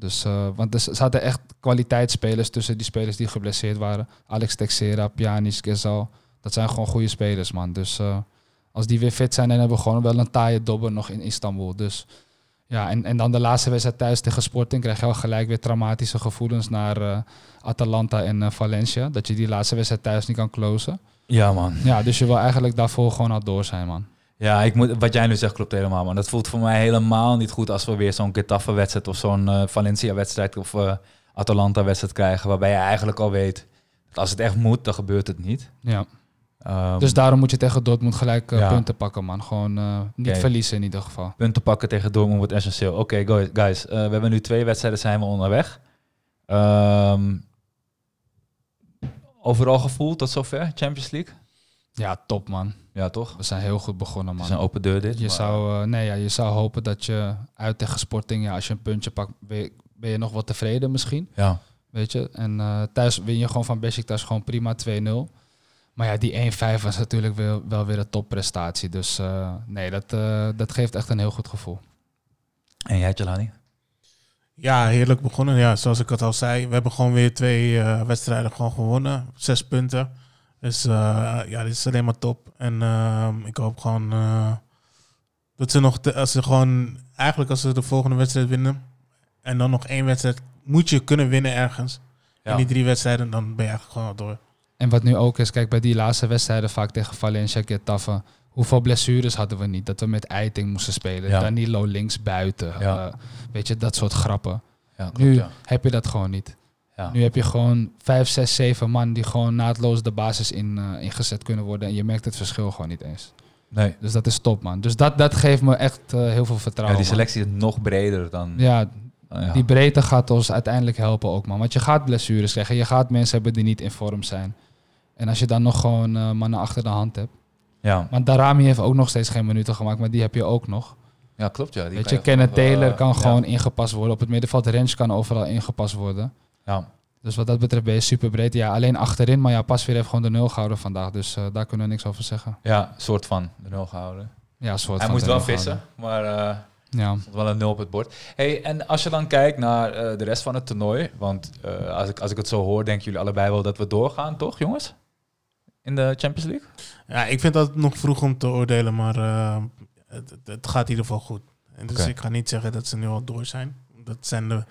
Dus, eh, want er zaten echt kwaliteitsspelers tussen die spelers die geblesseerd waren. Alex Texera, Pjanic, Gezal. Dat zijn gewoon goede spelers, man. Dus eh, als die weer fit zijn, dan hebben we gewoon wel een taaie dobber nog in Istanbul. Dus ja, en, en dan de laatste wedstrijd thuis tegen Sporting krijg je al gelijk weer traumatische gevoelens naar eh, Atalanta en Valencia. Dat je die laatste wedstrijd thuis niet kan closen. Ja, man. Ja, dus je wil eigenlijk daarvoor gewoon al door zijn, man. Ja, ik moet, wat jij nu zegt klopt helemaal, man. Dat voelt voor mij helemaal niet goed als we weer zo'n Getafe-wedstrijd of zo'n eh, Valencia-wedstrijd of eh, Atalanta-wedstrijd krijgen, waarbij je eigenlijk al weet dat als het echt moet, dan gebeurt het niet. Ja. Ehm, Dus daarom moet je tegen Dortmund gelijk eh, Ja. punten pakken, man. Gewoon niet verliezen in ieder geval. punten pakken tegen Dortmund wordt essentieel. Oké, guys, guys we hebben nu twee wedstrijden, zijn we onderweg. Ehm, overal gevoeld tot zover, Champions League? Ja, top, man. Ja, toch? We zijn heel goed begonnen, Het is man. een open deur dit. Je maar- zou, eh, nee, ja, je zou hopen dat je uit tegen Sporting, ja, als je een puntje pakt, ben je, ben je nog wat tevreden misschien. Ja. Weet je? En eh, thuis win je gewoon van Besiktas gewoon prima 2-0. Maar ja, die 1-5 was natuurlijk wel, wel weer een topprestatie. Dus eh, nee, dat, eh, dat geeft echt een heel goed gevoel. En jij, Jelani? Ja, heerlijk begonnen. Ja, zoals ik het al zei, we hebben gewoon weer twee eh, wedstrijden gewoon gewonnen. Zes punten. Dus eh, ja, dit is alleen maar top. En ehm, ik hoop gewoon eh, dat ze nog, te- als ze gewoon, eigenlijk als ze de volgende wedstrijd winnen en dan nog één wedstrijd, moet je kunnen winnen ergens. Ja. In die drie wedstrijden, dan ben je eigenlijk gewoon al door. En wat nu ook is, kijk, bij die laatste wedstrijden vaak tegen Valencia, Getafe, hoeveel blessures hadden we niet? Dat we met Eiting moesten spelen. Ja. Danilo links buiten. Ja. Eh, weet je, dat soort grappen. Ja, klopt, Nu ja. heb je dat gewoon niet. Ja. Nu heb je gewoon vijf, zes, zeven man die gewoon naadloos de basis in, eh, ingezet kunnen worden. En je merkt het verschil gewoon niet eens. Nee. Dus dat is top, man. Dus dat, dat geeft me echt eh, heel veel Ja, vertrouwen. die man. selectie is nog breder dan... Ja, ja. die breedte gaat ons uiteindelijk helpen ook, man. Want je gaat blessures krijgen. Je gaat mensen hebben die niet in vorm zijn. En als je dan nog gewoon eh, mannen achter de hand hebt. ja. Want Darami heeft ook nog steeds geen minuten gemaakt, maar die heb je ook nog. ja, klopt. Ja. Die Weet je, Kenneth Taylor kan ja. gewoon ingepast worden. Op het middenveld Rens kan overal ingepast worden. Ja. Dus wat dat betreft ben je super breed. Ja, alleen achterin, maar ja, Pasveer heeft gewoon de nul gehouden vandaag. Dus eh, daar kunnen we niks over zeggen. ja, soort van de nul gehouden. Ja, soort Hij van moest de wel nul vissen, maar eh, gehouden. Ja. stond wel een nul op het bord. Hey, en als je dan kijkt naar eh, de rest van het toernooi, want eh, als, ik, als ik het zo hoor, denken jullie allebei wel dat we doorgaan, toch jongens? In de Champions League? Ja, ik vind dat nog vroeg om te oordelen, maar eh, het, het- gaat in ieder geval goed. En dus ik ga niet zeggen dat ze nu al door zijn. Dat zijn de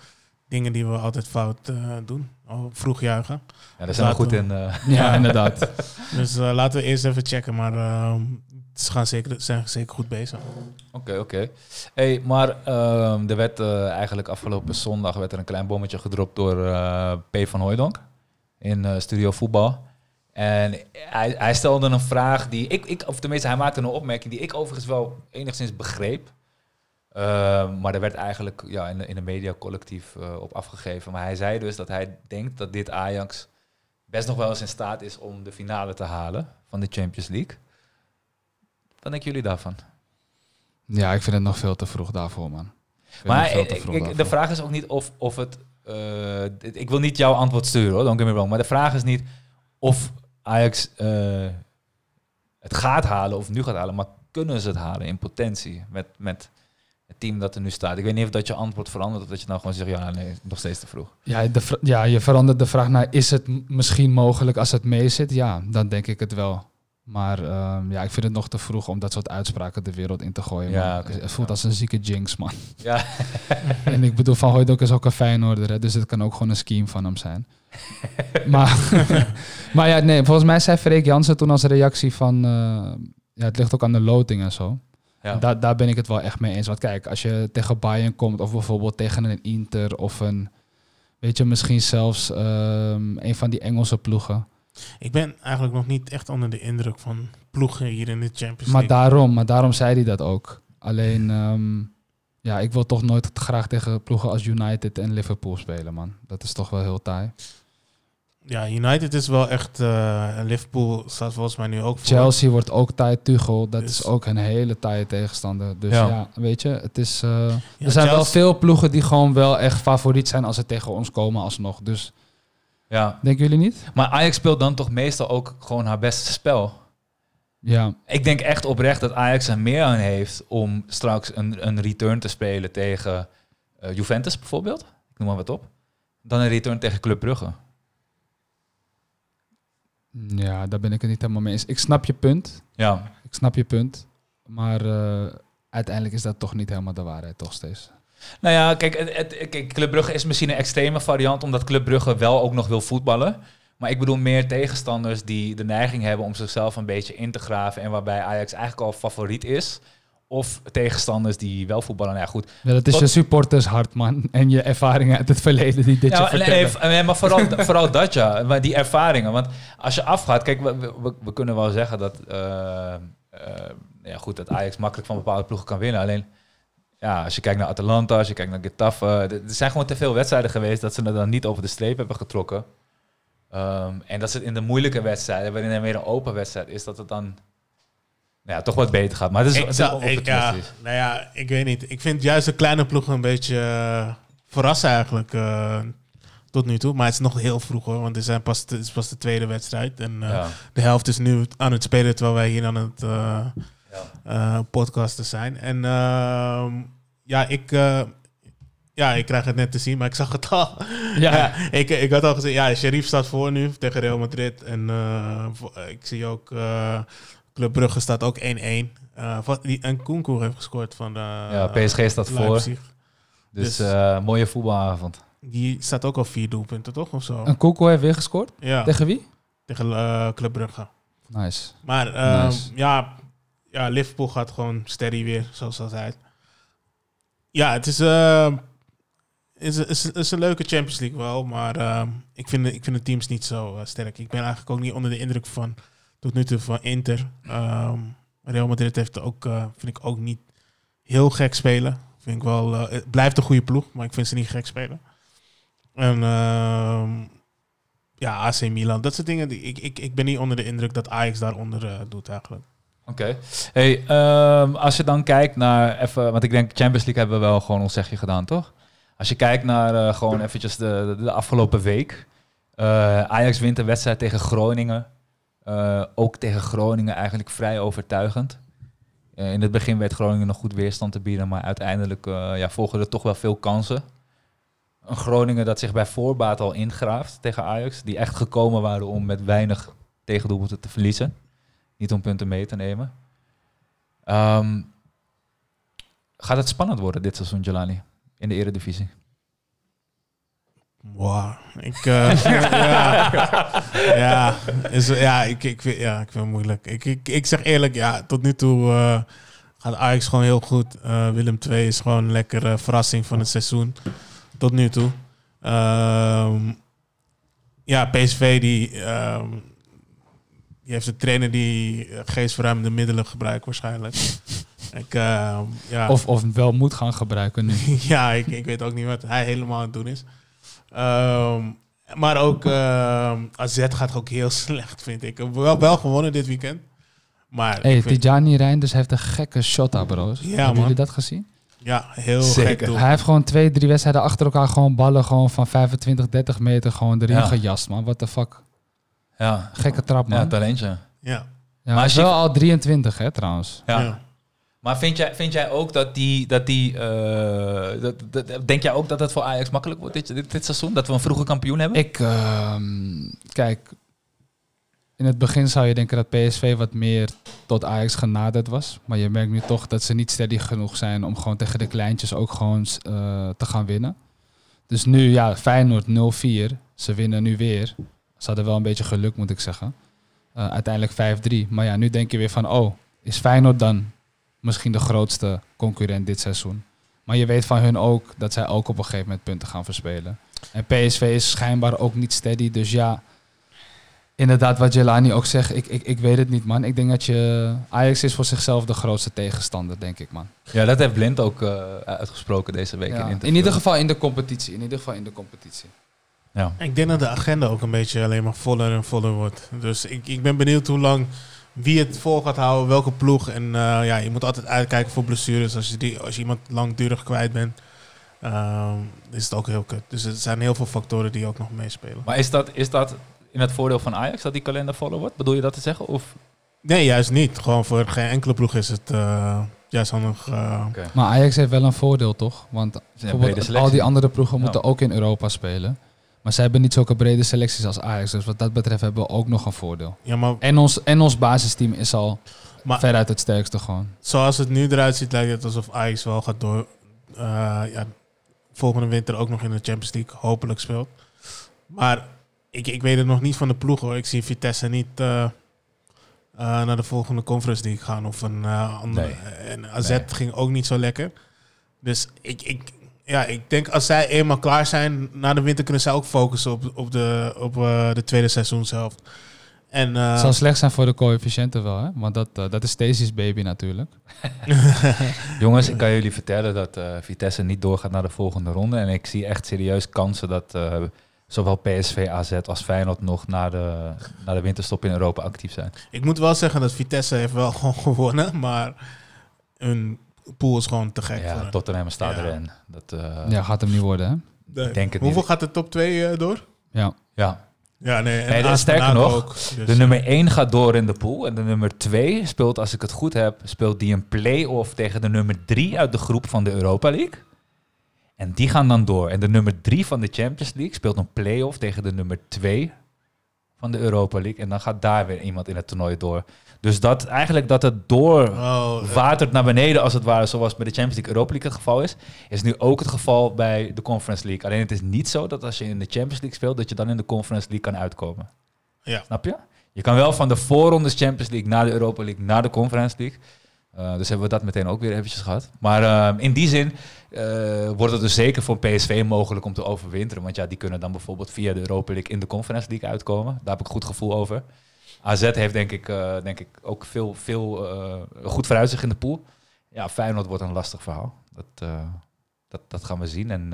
dingen die we altijd fout eh, doen. Al vroeg juichen. Ja, daar zijn we goed we- in. eh. [LAUGHS] ja, inderdaad. [LAUGHS] Dus eh, laten we eerst even checken. Maar eh, ze gaan zeker, zijn zeker goed bezig. Oké, oké. Hey, maar ehm, er werd eigenlijk afgelopen zondag werd er een klein bommetje gedropt door eh, P. van Hooijdonk in eh, Studio Voetbal. En hij, hij stelde een vraag die ik, ik, of tenminste hij maakte een opmerking die ik overigens wel enigszins begreep. Ehm, maar er werd eigenlijk ja, in, de, in een mediacollectief eh op afgegeven. Maar hij zei dus dat hij denkt dat dit Ajax best nog wel eens in staat is om de finale te halen van de Champions League. Wat denken jullie daarvan? Ja, ik vind het nog veel te vroeg daarvoor, man. Maar ik- de vraag is ook niet of, of het. eh, ik wil niet jouw antwoord sturen hoor, don't get me wrong. Maar de vraag is niet of Ajax eh, het gaat halen of nu gaat halen, maar kunnen ze het halen in potentie met, met het team dat er nu staat? Ik weet niet of dat je antwoord verandert of dat je nou gewoon zegt, ja, nee, nog steeds te vroeg. Ja, de ja, je verandert de vraag naar, is het misschien mogelijk als het mee zit? Ja, dan denk ik het wel. Maar ehm, ja, ik vind het nog te vroeg om dat soort uitspraken de wereld in te gooien. Ja, het voelt als een zieke jinx, man. Ja, [LAUGHS] en ik bedoel, Van Hooydonk is ook een Feyenoorder, hè, dus het kan ook gewoon een scheme van hem zijn. [LAUGHS] maar, [LAUGHS] maar ja, nee, volgens mij zei Freek Jansen toen als reactie van... eh, ja, het ligt ook aan de loting en zo. Ja. Daar, daar ben ik het wel echt mee eens. Want kijk, als je tegen Bayern komt of bijvoorbeeld tegen een Inter of een, weet je, misschien zelfs ehm, een van die Engelse ploegen. Ik ben eigenlijk nog niet echt onder de indruk van ploegen hier in de Champions Maar League. daarom, maar daarom zei hij dat ook. Alleen, ehm, ja, ik wil toch nooit graag tegen ploegen als United en Liverpool spelen, man. Dat is toch wel heel taai. Ja, United is wel echt... eh, Liverpool staat volgens mij nu ook voor. Chelsea wordt ook taai Tuchel. Dat Dus- is ook een hele taaie tegenstander. Dus Ja. ja, weet je, het is... eh, Ja, er zijn wel veel ploegen die gewoon wel echt favoriet zijn als ze tegen ons komen alsnog. Dus ja. denken jullie niet? Maar Ajax speelt dan toch meestal ook gewoon haar beste spel. Ja, Ik denk echt oprecht dat Ajax er meer aan heeft om straks een, een return te spelen tegen eh, Juventus bijvoorbeeld. Ik noem maar wat op. Dan een return tegen Club Brugge. Ja, daar ben ik het niet helemaal mee eens. Ik snap je punt. Ja, Ik snap je punt. Maar eh, uiteindelijk is dat toch niet helemaal de waarheid, toch steeds. nou ja, kijk, het, het- kijk, Club Brugge is misschien een extreme variant, omdat Club Brugge wel ook nog wil voetballen. Maar ik bedoel meer tegenstanders die de neiging hebben om zichzelf een beetje in te graven. En waarbij Ajax eigenlijk al favoriet is. Of tegenstanders die wel voetballen. Nou ja, goed. Ja, dat is Tot- je supportershart, man. En je ervaringen uit het verleden die dit je Ja, vertellen. nee, maar vooral, [LAUGHS] vooral dat ja, maar die ervaringen. Want als je afgaat, kijk, we, we, we kunnen wel zeggen dat, eh, eh, ja, goed, dat Ajax makkelijk van bepaalde ploegen kan winnen. Alleen, ja, als je kijkt naar Atalanta, als je kijkt naar Getafe, er er zijn gewoon te veel wedstrijden geweest dat ze er dan niet over de streep hebben getrokken. Ehm, en dat ze het in de moeilijke wedstrijden, waarin er meer een open wedstrijd is, dat het dan ja, toch wat beter gaat. Maar het is, Ik, het is zou, ik, ja, nou ja, ik weet niet. Ik vind juist de kleine ploegen een beetje eh, verrassen eigenlijk eh, tot nu toe. Maar het is nog heel vroeg hoor, want het, zijn pas, het is pas de tweede wedstrijd. En eh, Ja. de helft is nu aan het spelen terwijl wij hier aan het Ja. podcasten zijn. En ehm, ja, ik, ja, ik krijg het net te zien, maar ik zag het al. ja. [LAUGHS] ik, ik had al gezien, ja, Sheriff staat voor nu tegen Real Madrid. En ik zie ook, Club Brugge staat ook 1-1. Eh, wat- die- en Kunku heeft gescoord van eh, Ja, PSG staat voor. Dus Dus- eh, mooie voetbalavond. Die staat ook al vier doelpunten, toch? Of zo? En Koko heeft weer gescoord. Ja, Tegen wie? tegen eh, Club Brugge. Nice. Maar Nice. ja, ja, Liverpool gaat gewoon steady weer, zoals altijd. Ja, het is, is, is, is een leuke Champions League wel, maar ehm, ik, vind, de- ik vind de teams niet zo sterk. Ik ben eigenlijk ook niet onder de indruk van, tot nu toe, van Inter. Ehm, Real Madrid heeft ook, eh, vind ik ook niet heel gek spelen. Vind ik wel, eh, het blijft een goede ploeg, maar ik vind ze niet gek spelen. En ehm, ja, AC Milan, dat soort dingen. Die, ik, ik, ik ben niet onder de indruk dat Ajax daaronder eh, doet eigenlijk. Oké. Hey, ehm, als je dan kijkt naar even, want ik denk Champions League hebben we wel gewoon ons zegje gedaan, toch? Als je kijkt naar eh, gewoon eventjes de, de, de afgelopen week. Eh, Ajax wint een wedstrijd tegen Groningen. Eh, ook tegen Groningen eigenlijk vrij overtuigend. Eh, in het begin werd Groningen nog goed weerstand te bieden, maar uiteindelijk eh, ja, volgen er toch wel veel kansen. Een Groningen dat zich bij voorbaat al ingraaft tegen Ajax, die echt gekomen waren om met weinig tegendoelpunten te verliezen. Niet om punten mee te nemen. Ehm, gaat het spannend worden dit seizoen, Jelani? In de eredivisie? Wow. Ik, eh, [LAUGHS] ja, ja, is, ja, ik, ik, vind, ja, ik vind het moeilijk. Ik, ik, ik zeg eerlijk, ja, tot nu toe eh, gaat Ajax gewoon heel goed. Eh, Willem II is gewoon een lekkere verrassing van het seizoen. Tot nu toe. Ehm, ja, PSV die, ehm, die heeft een trainer die geestverruimende middelen gebruikt waarschijnlijk. Ik, ehm, ja. Of, of wel moet gaan gebruiken nu. [LAUGHS] ja, ik, ik weet ook niet wat hij helemaal aan het doen is. Ehm, maar ook ehm AZ gaat ook heel [LAUGHS] slecht, vind ik. Wel, wel gewonnen dit weekend. Maar hey, vind- Tijani Reinders heeft een gekke shot, ah, bro's. Ja, Hebben man. jullie dat gezien? ja, heel Zeker. gek doel. Hij heeft gewoon twee, drie wedstrijden achter elkaar gewoon ballen gewoon van 25, 30 meter gewoon erin Ja. gejast, man. What the fuck. Ja, Gekke trap, man. ja Ja, talentje. Ja, maar Maar hij is je- wel al 23, hè, trouwens. Ja. ja. Maar vind jij, vind jij ook dat die... Dat die eh, dat, denk jij ook dat het voor Ajax makkelijk wordt dit, dit, dit seizoen? Dat we een vroege kampioen hebben? Ik, ehm, kijk, in het begin zou je denken dat PSV wat meer tot Ajax genaderd was. Maar je merkt nu toch dat ze niet steady genoeg zijn om gewoon tegen de kleintjes ook gewoon eh, te gaan winnen. Dus nu, ja, Feyenoord 0-4. Ze winnen nu weer. Ze hadden wel een beetje geluk, moet ik zeggen. Eh, uiteindelijk 5-3. Maar ja, nu denk je weer van, oh, is Feyenoord dan misschien de grootste concurrent dit seizoen? Maar je weet van hun ook dat zij ook op een gegeven moment punten gaan verspelen. En PSV is schijnbaar ook niet steady. Dus ja, inderdaad wat Jelani ook zegt, ik, ik, ik weet het niet man. Ik denk dat je, Ajax is voor zichzelf de grootste tegenstander, denk ik man. Ja, dat heeft Blind ook eh, uitgesproken deze week. Ja, in, in, ieder geval in de competitie. In ieder geval in de competitie. Ja. Ik denk dat de agenda ook een beetje alleen maar voller en voller wordt. Dus ik, ik ben benieuwd hoe lang wie het vol gaat houden, welke ploeg. En eh, ja, je moet altijd uitkijken voor blessures. Als je, die, als je iemand langdurig kwijt bent, ehm, is het ook heel kut. Dus er zijn heel veel factoren die ook nog meespelen. Maar is dat, is dat in het voordeel van Ajax dat die kalender voller wordt? Bedoel je dat te zeggen? Of? Nee, juist niet. Gewoon voor geen enkele ploeg is het eh, juist handig. eh, Maar Ajax heeft wel een voordeel toch? Want al die andere ploegen Ja. moeten ook in Europa spelen. Maar zij hebben niet zulke brede selecties als Ajax. Dus wat dat betreft hebben we ook nog een voordeel. ja, maar, En ons, en ons basisteam is al maar veruit het sterkste gewoon. zoals het nu eruit ziet, lijkt het alsof Ajax wel gaat door. eh, ja, volgende winter ook nog in de Champions League hopelijk speelt. Maar ik, ik weet het nog niet van de ploeg hoor. Ik zie Vitesse niet eh, eh, naar de volgende Conference League gaan. Of een andere. En AZ Nee. ging ook niet zo lekker. Dus ik, ik, ja, ik denk als zij eenmaal klaar zijn na de winter kunnen zij ook focussen op, op, de, op eh, de tweede seizoenshelft. En eh, Het zal slecht zijn voor de coëfficiënten wel, hè? Want dat, eh, dat is Stacey's baby natuurlijk. [LAUGHS] [LAUGHS] Jongens, ik kan jullie vertellen dat eh, Vitesse niet doorgaat naar de volgende ronde. En ik zie echt serieus kansen dat eh, zowel PSV, AZ als Feyenoord nog na de, na de winterstop in Europa actief zijn. ik moet wel zeggen dat Vitesse heeft wel [LAUGHS] gewoon gewonnen. Maar hun pool is gewoon te gek. Ja. Tottenham staat Ja. erin. Dat, eh, Ja, gaat hem niet worden, hè? Nee. ik denk het Hoeveel niet. gaat de top 2 door? Ja. ja. Ja, nee. En Nee, sterker nog, ook, dus- De nummer 1 gaat door in de pool. En de nummer 2 speelt, als ik het goed heb, speelt die een play-off tegen de nummer 3 uit de groep van de Europa League. En die gaan dan door. En de nummer 3 van de Champions League speelt een play-off tegen de nummer 2 van de Europa League. En dan gaat daar weer iemand in het toernooi door. Dus dat eigenlijk dat het door Oh, watert naar beneden, als het ware, zoals bij de Champions League Europa League het geval is, is nu ook het geval bij de Conference League. Alleen het is niet zo dat als je in de Champions League speelt, dat je dan in de Conference League kan uitkomen. Ja. Snap je? Je kan wel van de voorrondes Champions League naar de Europa League, naar de Conference League. Eh, dus hebben we dat meteen ook weer eventjes gehad. Maar eh, in die zin eh, wordt het dus zeker voor PSV mogelijk om te overwinteren. Want ja, die kunnen dan bijvoorbeeld via de Europa League in de Conference League uitkomen. Daar heb ik goed gevoel over. AZ heeft denk ik, eh, denk ik ook veel, veel goed vooruitzicht in de pool. Ja, Feyenoord wordt een lastig verhaal. Dat, dat, dat gaan we zien. En,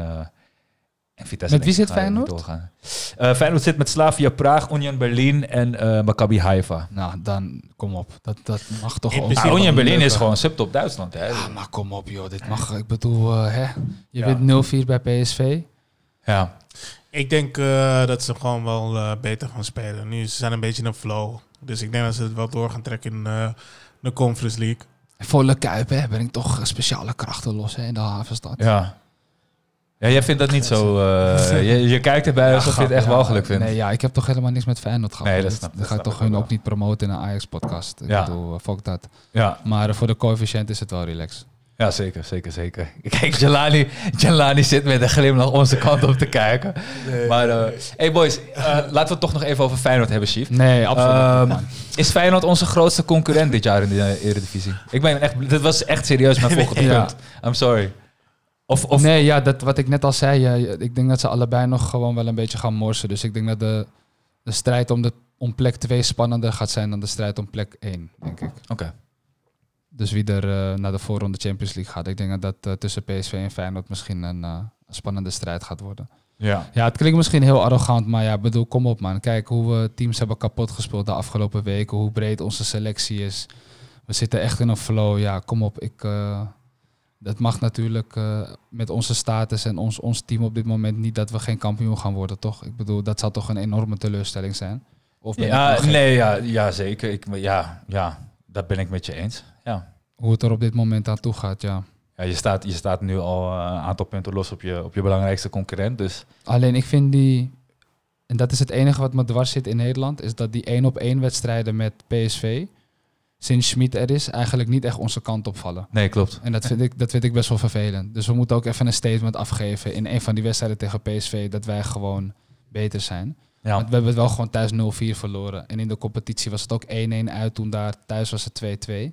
en Vitesse Met wie zit Feyenoord? doorgaan. Eh, Feyenoord zit met Slavia Praag, Union Berlin en eh Maccabi Haifa. Nou, dan kom op. Dat, dat mag toch ook Ah, Union Berlin is gewoon subtop Duitsland. Hè? Ja, maar kom op joh, dit mag. Ik bedoel, eh, hè? Je Ja. wint 0-4 bij PSV. Ja. Ik denk eh, dat ze gewoon wel eh, beter gaan spelen. Nu ze zijn een beetje in een flow. Dus ik denk dat ze het wel door gaan trekken in eh, de Conference League. Volle Kuip, hè? Ben ik toch speciale krachten los hè, in de havenstad. ja. Ja, jij vindt dat niet zo... [LAUGHS] eh, je, je kijkt erbij alsof je het echt Ja, walgelijk vindt. Nee, ja, ik heb toch helemaal niks met Feyenoord gehad. Nee, dat snap- dat ga ik toch hun wel. ook niet promoten in een Ajax-podcast. Ik Ja. bedoel, eh, fuck dat. Ja. Maar eh, voor de coëfficiënt is het wel relaxed. ja, zeker, zeker, zeker. [LAUGHS] Kijk, Jelani, Jelani zit met een glimlach onze kant op te kijken. Maar, eh hey boys, laten we het toch nog even over Feyenoord hebben, Chief. Nee, absoluut Ehm. Is Feyenoord onze grootste concurrent dit jaar in de Eredivisie? Ik ben echt, dit was echt serieus mijn [LAUGHS] volgende punt. I'm sorry. Of, of nee, ja, dat, wat ik net al zei, ik denk dat ze allebei nog gewoon wel een beetje gaan morsen. Dus ik denk dat de, de strijd om, de, om plek 2 spannender gaat zijn dan de strijd om plek 1, denk ik. Oké. Dus wie er eh, naar de voorronde Champions League gaat. Ik denk dat dat eh, tussen PSV en Feyenoord misschien een, eh, een spannende strijd gaat worden. Ja. Ja, het klinkt misschien heel arrogant, maar ja, bedoel, kom op man. Kijk hoe we teams hebben kapot gespeeld de afgelopen weken, hoe breed onze selectie is. We zitten echt in een flow. Ja, kom op. Ik, dat mag natuurlijk eh, met onze status en ons, ons team op dit moment niet dat we geen kampioen gaan worden, toch? Ik bedoel, dat zou toch een enorme teleurstelling zijn? Of Ja, nee, ja, ja zeker. Ik, ja, ja, dat ben ik met je eens. Ja. Hoe het er op dit moment aan toe gaat, ja. Ja, je, staat, je staat nu al eh, een aantal punten los op je, op je belangrijkste concurrent. Dus Alleen ik vind die, en dat is het enige wat me dwars zit in Nederland, is dat die één op één wedstrijden met PSV, sinds Schmid er is, eigenlijk niet echt onze kant opvallen. nee, klopt. En dat vind, ik, dat vind ik best wel vervelend. Dus we moeten ook even een statement afgeven in een van die wedstrijden tegen PSV, dat wij gewoon beter zijn. Ja. Want we hebben het wel gewoon thuis 0-4 verloren. En in de competitie was het ook 1-1 uit, toen daar thuis was het 2-2.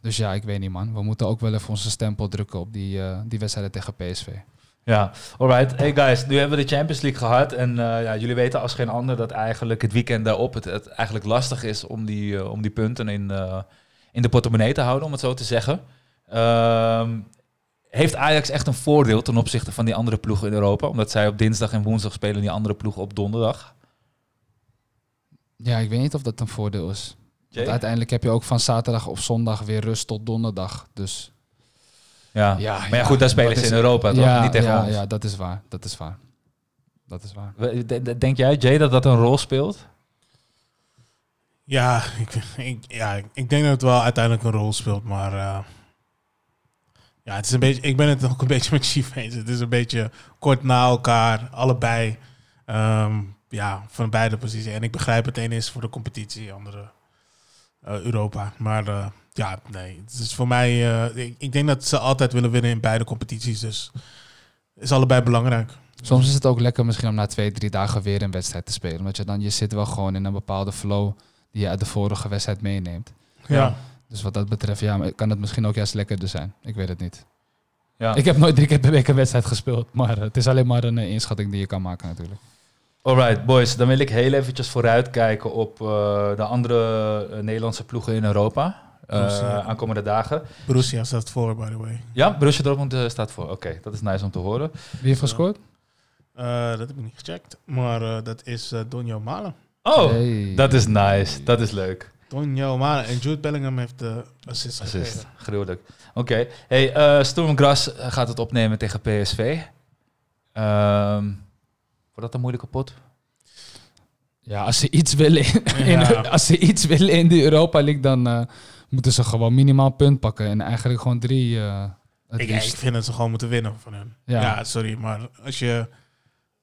Dus ja, ik weet niet man. We moeten ook wel even onze stempel drukken op die, eh, die wedstrijden tegen PSV. Ja, alright. Hey guys, nu hebben we de Champions League gehad. En eh, ja, jullie weten als geen ander dat eigenlijk het weekend daarop het, het eigenlijk lastig is om die, eh, om die punten in, eh, in de portemonnee te houden, om het zo te zeggen. Ehm, heeft Ajax echt een voordeel ten opzichte van die andere ploegen in Europa? Omdat zij op dinsdag en woensdag spelen die andere ploegen op donderdag. Ja, ik weet niet of dat een voordeel is. Uiteindelijk heb je ook van zaterdag of zondag weer rust tot donderdag. Dus Ja. Ja, maar ja, ja, goed, daar spelen ze in? Europa, toch? ja, Niet tegen ja, ons. ja, dat is waar. Dat is waar. Dat is waar. Denk jij, Jay, dat dat een rol speelt? Ja ik, ik, ja, ik denk dat het wel uiteindelijk een rol speelt. Maar eh, ja, het is een beetje, ik ben het [LAUGHS] ook een beetje met Chief eens. Het is een beetje kort na elkaar, allebei. Ehm, ja, van beide posities. En ik begrijp het een is voor de competitie, de andere Europa. Maar eh, ja, nee. Het is voor mij, eh, ik, ik denk dat ze altijd willen winnen in beide competities. Dus is allebei belangrijk. Soms is het ook lekker misschien om na twee, drie dagen weer een wedstrijd te spelen. Want je, dan, je zit wel gewoon in een bepaalde flow die je uit de vorige wedstrijd meeneemt. Ja. Dus wat dat betreft, ja, kan het misschien ook juist lekkerder zijn. Ik weet het niet. Ja. Ik heb nooit drie keer per week een wedstrijd gespeeld. Maar het is alleen maar een eh, inschatting die je kan maken natuurlijk. Alright, boys. Dan wil ik heel eventjes vooruitkijken op eh, de andere eh, Nederlandse ploegen in Europa. eh, Borussia. aankomende dagen. Borussia staat voor, by the way. Ja, Borussia Dortmund staat voor. Oké, dat is nice om te horen. Wie heeft gescoord? Eh, dat heb ik niet gecheckt. Maar eh, dat is Donjo Malen. Oh, Hey. dat is nice. Dat is leuk. Donjo Malen. En Jude Bellingham heeft de assist Assist. gegeven. Gruwelijk. Oké. Hey, eh Sturm Gras gaat het opnemen tegen PSV. Ehm wordt dat een moeilijke pot? Ja, als ze iets willen in, [LAUGHS] als ze iets willen in de Europa League, dan eh, moeten ze gewoon minimaal punt pakken. En eigenlijk gewoon drie eh het Ik, vind dat ze gewoon moeten winnen van hen. Ja. Ja. sorry, maar als je...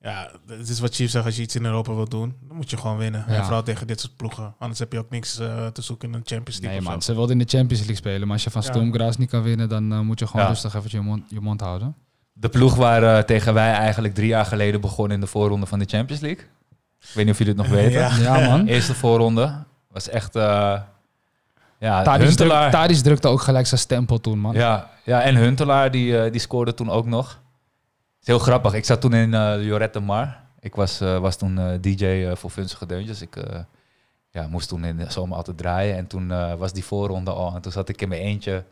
Ja, het is wat Chief zegt. Als je iets in Europa wilt doen, dan moet je gewoon winnen. Ja. En vooral tegen dit soort ploegen. Anders heb je ook niks eh, te zoeken in een Champions League Nee man, ze wilden in de Champions League spelen. Maar als je van Graz niet kan winnen, dan moet je gewoon Ja. rustig even je mond, je mond houden. De ploeg waar eh, tegen wij eigenlijk drie jaar geleden begonnen in de voorronde van de Champions League. Ik weet niet of jullie het nog weten. Ja. Ja man. Eerste voorronde was echt... eh ja, Tadic, Huntelaar. druk, Tadic drukte ook gelijk zijn stempel toen man. Ja, ja, en Huntelaar die, eh, die scoorde toen ook nog. Het is heel grappig. Ik zat toen in eh Lorette Mar. Ik was, eh, was toen eh, DJ voor Vunzige Deuntjes. Ik eh, ja, moest toen in de zomer altijd draaien. En toen eh, was die voorronde al. En toen zat ik in mijn eentje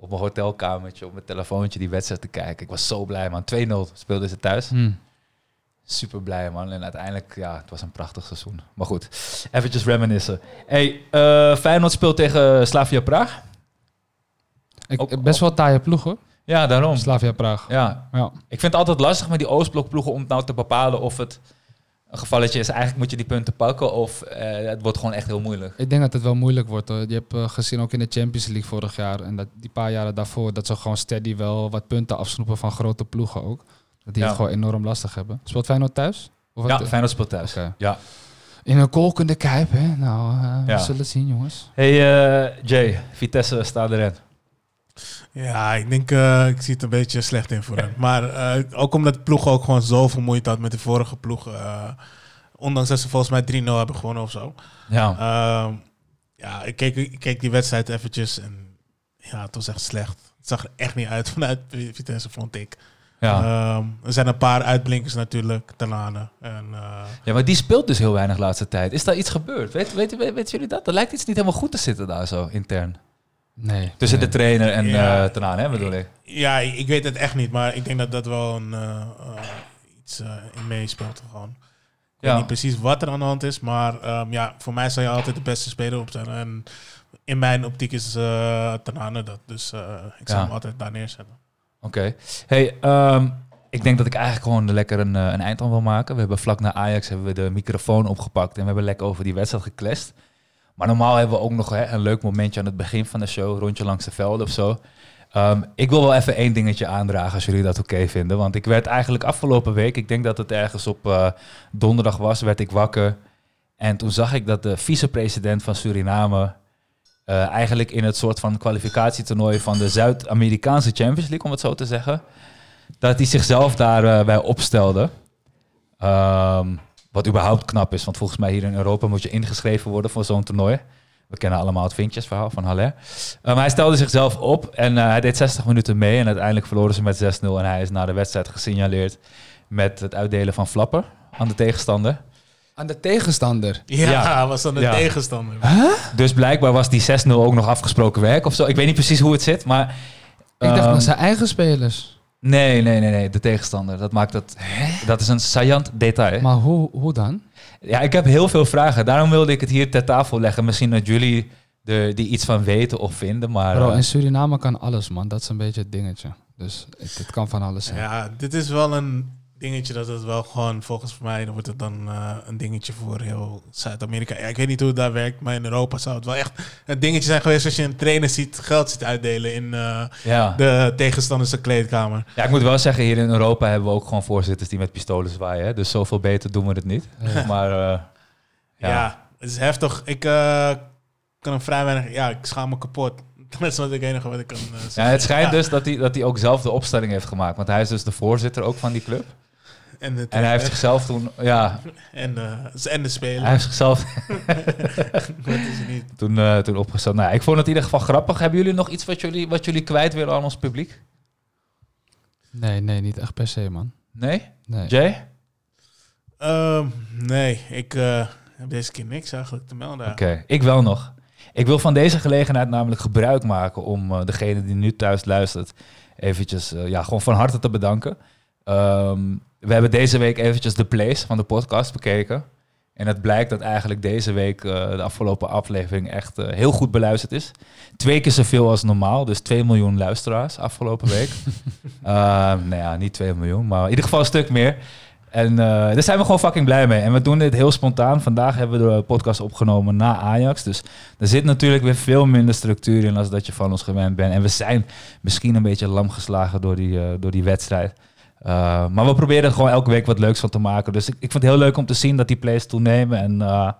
op mijn hotelkamertje op mijn telefoontje die wedstrijd te kijken. Ik was zo blij man. 2-0 speelden ze thuis. Hm. Super blij man. En uiteindelijk, ja, het was een prachtig seizoen. Maar goed, eventjes reminiscen. Hey, eh Feyenoord speelt tegen Slavia Praag. Ik, Ook- best wel taaie ploeg hoor. Ja, daarom. Slavia Praag. Ja, Ja. Ik vind het altijd lastig met die Oostblokploegen om nou te bepalen of het een gevalletje is. Eigenlijk moet je die punten pakken of eh, het wordt gewoon echt heel moeilijk. Ik denk dat het wel moeilijk wordt. Hoor. Je hebt eh, gezien ook in de Champions League vorig jaar en dat, die paar jaren daarvoor, dat ze gewoon steady wel wat punten afsnoepen van grote ploegen ook. Dat die Ja. het gewoon enorm lastig hebben. Speelt Feyenoord thuis? Of Ja? Feyenoord speelt thuis. Ja. In een kolkende kuip, hè? Nou, eh, Ja. we zullen het zien, jongens. Hey Jay, Vitesse staat erin. Ja, ik denk, eh, ik zie het een beetje slecht in voor hen. [LAUGHS] Maar eh, ook omdat de ploeg ook gewoon zo vermoeid had met de vorige ploeg. eh, ondanks dat ze volgens mij 3-0 hebben gewonnen of zo. Ja. Ehm, ja, ik keek, ik keek die wedstrijd eventjes en ja, het was echt slecht. Het zag er echt niet uit [LAUGHS] vanuit Vitesse, vond ik. Ja. Ehm, er zijn een paar uitblinkers natuurlijk, Talane. En, ja, maar die speelt dus heel weinig de laatste tijd. Is daar iets gebeurd? Weet, weet, weet, weten jullie dat? Er lijkt iets niet helemaal goed te zitten daar zo, intern. Nee. Tussen nee. de trainer en Ja. eh Tanaan, hè, bedoel ik. ja, ik, weet het echt niet, maar ik denk dat dat wel een, eh, eh, iets eh, in meespeelt gewoon. Ik weet niet precies wat er aan de hand is, maar ehm, ja, voor mij zal je altijd de beste speler opstellen. En in mijn optiek is eh Tanane dat, dus eh, ik zal Ja. hem altijd daar neerzetten. Oké. Hey, ehm, ik denk dat ik eigenlijk gewoon lekker een, een eind aan wil maken. We hebben vlak na Ajax hebben we de microfoon opgepakt en we hebben lekker over die wedstrijd geklest. Maar normaal hebben we ook nog hè, een leuk momentje aan het begin van de show, rondje langs de velden of zo. Ehm, ik wil wel even één dingetje aandragen als jullie dat oké vinden. Want ik werd eigenlijk afgelopen week, ik denk dat het ergens op eh, donderdag was, werd ik wakker. En toen zag ik dat de vicepresident van Suriname eh, eigenlijk in het soort van kwalificatietoernooi van de Zuid-Amerikaanse Champions League, om het zo te zeggen, dat hij zichzelf daarbij bij opstelde. Ehm, wat überhaupt knap is, want volgens mij hier in Europa moet je ingeschreven worden voor zo'n toernooi. We kennen allemaal het Vinkjesverhaal van Haller. Eh, maar hij stelde zichzelf op en eh, hij deed 60 minuten mee. En uiteindelijk verloren ze met 6-0. En hij is na de wedstrijd gesignaleerd met het uitdelen van flapper aan de tegenstander. Aan de tegenstander. Ja, Ja. was dan de Ja. tegenstander. Dus blijkbaar was die 6-0 ook nog afgesproken werk of zo. Ik weet niet precies hoe het zit, maar... Ik dacht ehm, dat zijn eigen spelers. Nee, nee, nee, nee, de tegenstander. Dat maakt het... Dat is een saillant detail. Maar hoe, hoe dan? Ja, ik heb heel veel vragen. Daarom wilde ik het hier ter tafel leggen. Misschien dat jullie er die iets van weten of vinden, maar... Bro, eh, in Suriname kan alles, man. Dat is een beetje het dingetje. Dus het, het kan van alles zijn. Ja, dit is wel een dingetje dat het wel gewoon, volgens mij, dan wordt het dan eh, een dingetje voor heel Zuid-Amerika. Ja, ik weet niet hoe het daar werkt, maar in Europa zou het wel echt een dingetje zijn geweest als je een trainer ziet, geld ziet uitdelen in eh, ja. de tegenstanders kleedkamer. ja, ik moet wel zeggen, hier in Europa hebben we ook gewoon voorzitters die met pistolen zwaaien. Hè? Dus zoveel beter doen we het niet. Ja. [LAUGHS] Maar eh, Ja. ja. het is heftig. Ik kan hem vrij weinig, ja, ik schaam me kapot. [LAUGHS] Dat is wat ik enige wat ik kan. Ja, het schijnt Ja. dus dat hij, dat hij ook zelf de opstelling heeft gemaakt. Want hij is dus de voorzitter ook van die club. En de, En hij heeft zichzelf toen, ja, en, de, en de speler. hij heeft zichzelf [LAUGHS] Dat is het niet. toen, eh, toen opgesteld. Nou, ik vond het in ieder geval grappig. Hebben jullie nog iets wat jullie, wat jullie kwijt willen aan ons publiek? Nee, nee, niet echt per se, man. Nee? Nee. Jay? Ehm, nee, ik eh, heb deze keer niks eigenlijk te melden. Oké, ik wel nog. Ik wil van deze gelegenheid namelijk gebruik maken om eh, degene die nu thuis luistert eventjes eh, ja, gewoon van harte te bedanken. Ehm, we hebben deze week eventjes de plays van de podcast bekeken. En het blijkt dat eigenlijk deze week eh, de afgelopen aflevering echt eh, heel goed beluisterd is. Twee keer zoveel als normaal, dus 2 miljoen luisteraars afgelopen week. [LAUGHS] Ehm, nou ja, niet 2 miljoen, maar in ieder geval een stuk meer. En daar zijn we gewoon fucking blij mee. En we doen dit heel spontaan. Vandaag hebben we de podcast opgenomen na Ajax. Dus er zit natuurlijk weer veel minder structuur in als dat je van ons gewend bent. En we zijn misschien een beetje lam geslagen door die, door die wedstrijd. Uh, maar we proberen er gewoon elke week wat leuks van te maken. Dus ik, ik vind het heel leuk om te zien dat die plays toenemen. En uh,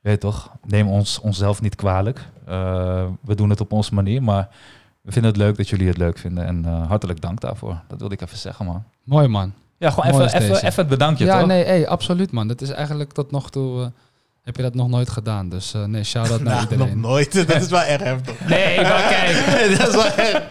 weet toch, neem ons onszelf niet kwalijk. Uh, we doen het op onze manier, maar we vinden het leuk dat jullie het leuk vinden. En hartelijk dank daarvoor. Dat wilde ik even zeggen, man. Mooi, man. Ja, gewoon Mooi even, even, even het bedankje, ja, toch? nee, hey, absoluut, man. Dat is eigenlijk tot nog toe... heb je dat nog nooit gedaan. Dus eh, nee, shout-out [LAUGHS] naar Nou, nog iedereen. nooit. Dat is wel erg heftig. [LAUGHS] Nee, maar kijk. [LAUGHS] dat is wel erg.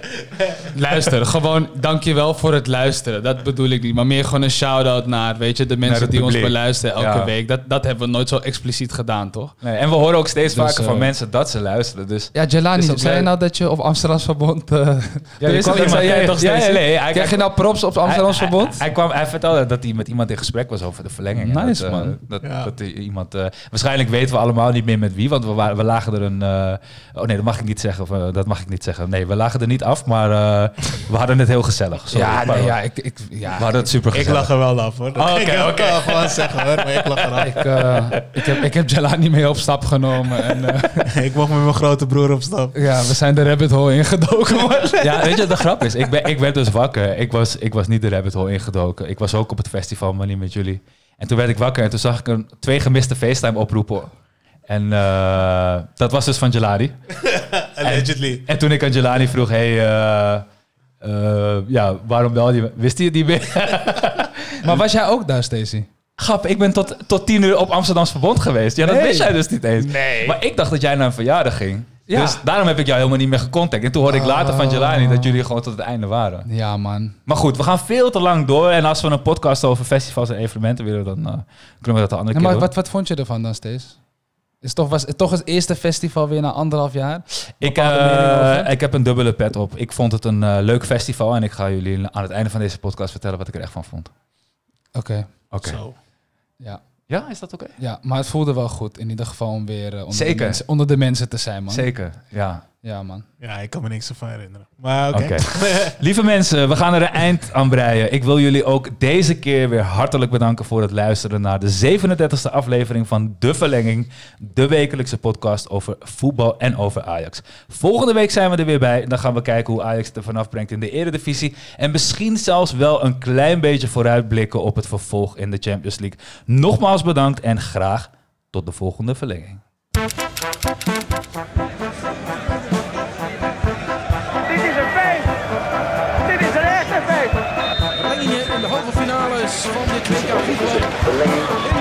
Luister, gewoon dankjewel voor het luisteren. Dat bedoel ik niet. Maar meer gewoon een shout-out naar, weet je, de mensen die ons beluisteren elke Ja. week. Dat, dat hebben we nooit zo expliciet gedaan, toch? Nee, en we horen ook steeds Dus, vaker van eh, mensen dat ze luisteren. Dus Ja, Jelani, Dus zei je nou dat je op Amsterdams Verbond... eh Ja, er je is kwam iemand jij toch steeds? ja, nee, hij- Krijg je nou props op Amsterdams hij, Verbond? Hij, hij kwam, hij vertelde dat hij met iemand in gesprek was over de verlenging. En Nice, dat, man. Dat, Ja. dat iemand, eh, waarschijnlijk weten we allemaal niet meer met wie, want we, waren, we lagen er een... eh, oh nee, dat mag ik niet zeggen. Of, eh, dat mag ik niet zeggen. Nee, we lagen er niet af, maar eh, we hadden het heel gezellig. Sorry, ja, nee, ja, ik, ik, ja, We hadden het super Ik gezellig. lach er wel af hoor. Dat Oh, kan oké, ik wel oké. gewoon zeggen hoor. Maar ik lach eraf. ik, ik, heb, ik heb Jelani mee op stap genomen. En eh, [LAUGHS] ik mocht met mijn grote broer op stap. ja, we zijn de rabbit hole ingedoken. [LAUGHS] Ja, weet je wat de grap is? Ik, ben, ik werd dus wakker. Ik was, ik was niet de rabbit hole ingedoken. Ik was ook op het festival, maar niet met jullie. En toen werd ik wakker en toen zag ik een, twee gemiste FaceTime oproepen. En eh, dat was dus van Jelani. [LAUGHS] Allegedly. En toen ik aan Jelani vroeg, hey, eh, eh, ja, waarom me? Wist hij het niet meer? [LAUGHS] Maar was jij ook daar, Stacy? Grap, ik ben tot, tot tien uur op Amsterdams Verbond geweest. Ja, dat Nee. wist jij dus niet eens. Nee. Maar ik dacht dat jij naar een verjaardag ging. Ja. Dus daarom heb ik jou helemaal niet meer gecontact. En toen hoorde ik later van. Jelani dat jullie gewoon tot het einde waren. Ja, man. Maar goed, we gaan veel te lang door. En als we een podcast over festivals en evenementen willen, dan eh, kunnen we dat de andere Ja, maar keer wat, wat vond je ervan dan, Stees? Is toch, was het toch het eerste festival weer na anderhalf jaar? Ik, eh, ik heb een dubbele pet op. Ik vond het een eh, leuk festival. En ik ga jullie aan het einde van deze podcast vertellen wat ik er echt van vond. Oké. Oké. Zo. Ja. Ja, is dat oké? ja, maar het voelde wel goed. In ieder geval om weer eh, onder, Zeker. De mensen, onder de mensen te zijn, man. Zeker, ja. Ja, man. Ja, ik kan me niks ervan herinneren. Maar oké. [LAUGHS] Lieve mensen, we gaan er een eind aan breien. Ik wil jullie ook deze keer weer hartelijk bedanken voor het luisteren naar de 37e aflevering van De Verlenging, de wekelijkse podcast over voetbal en over Ajax. Volgende week zijn we er weer bij. Dan gaan we kijken hoe Ajax het er vanaf brengt in de Eredivisie. En misschien zelfs wel een klein beetje vooruitblikken op het vervolg in de Champions League. Nogmaals bedankt en graag tot de volgende verlenging. Bling.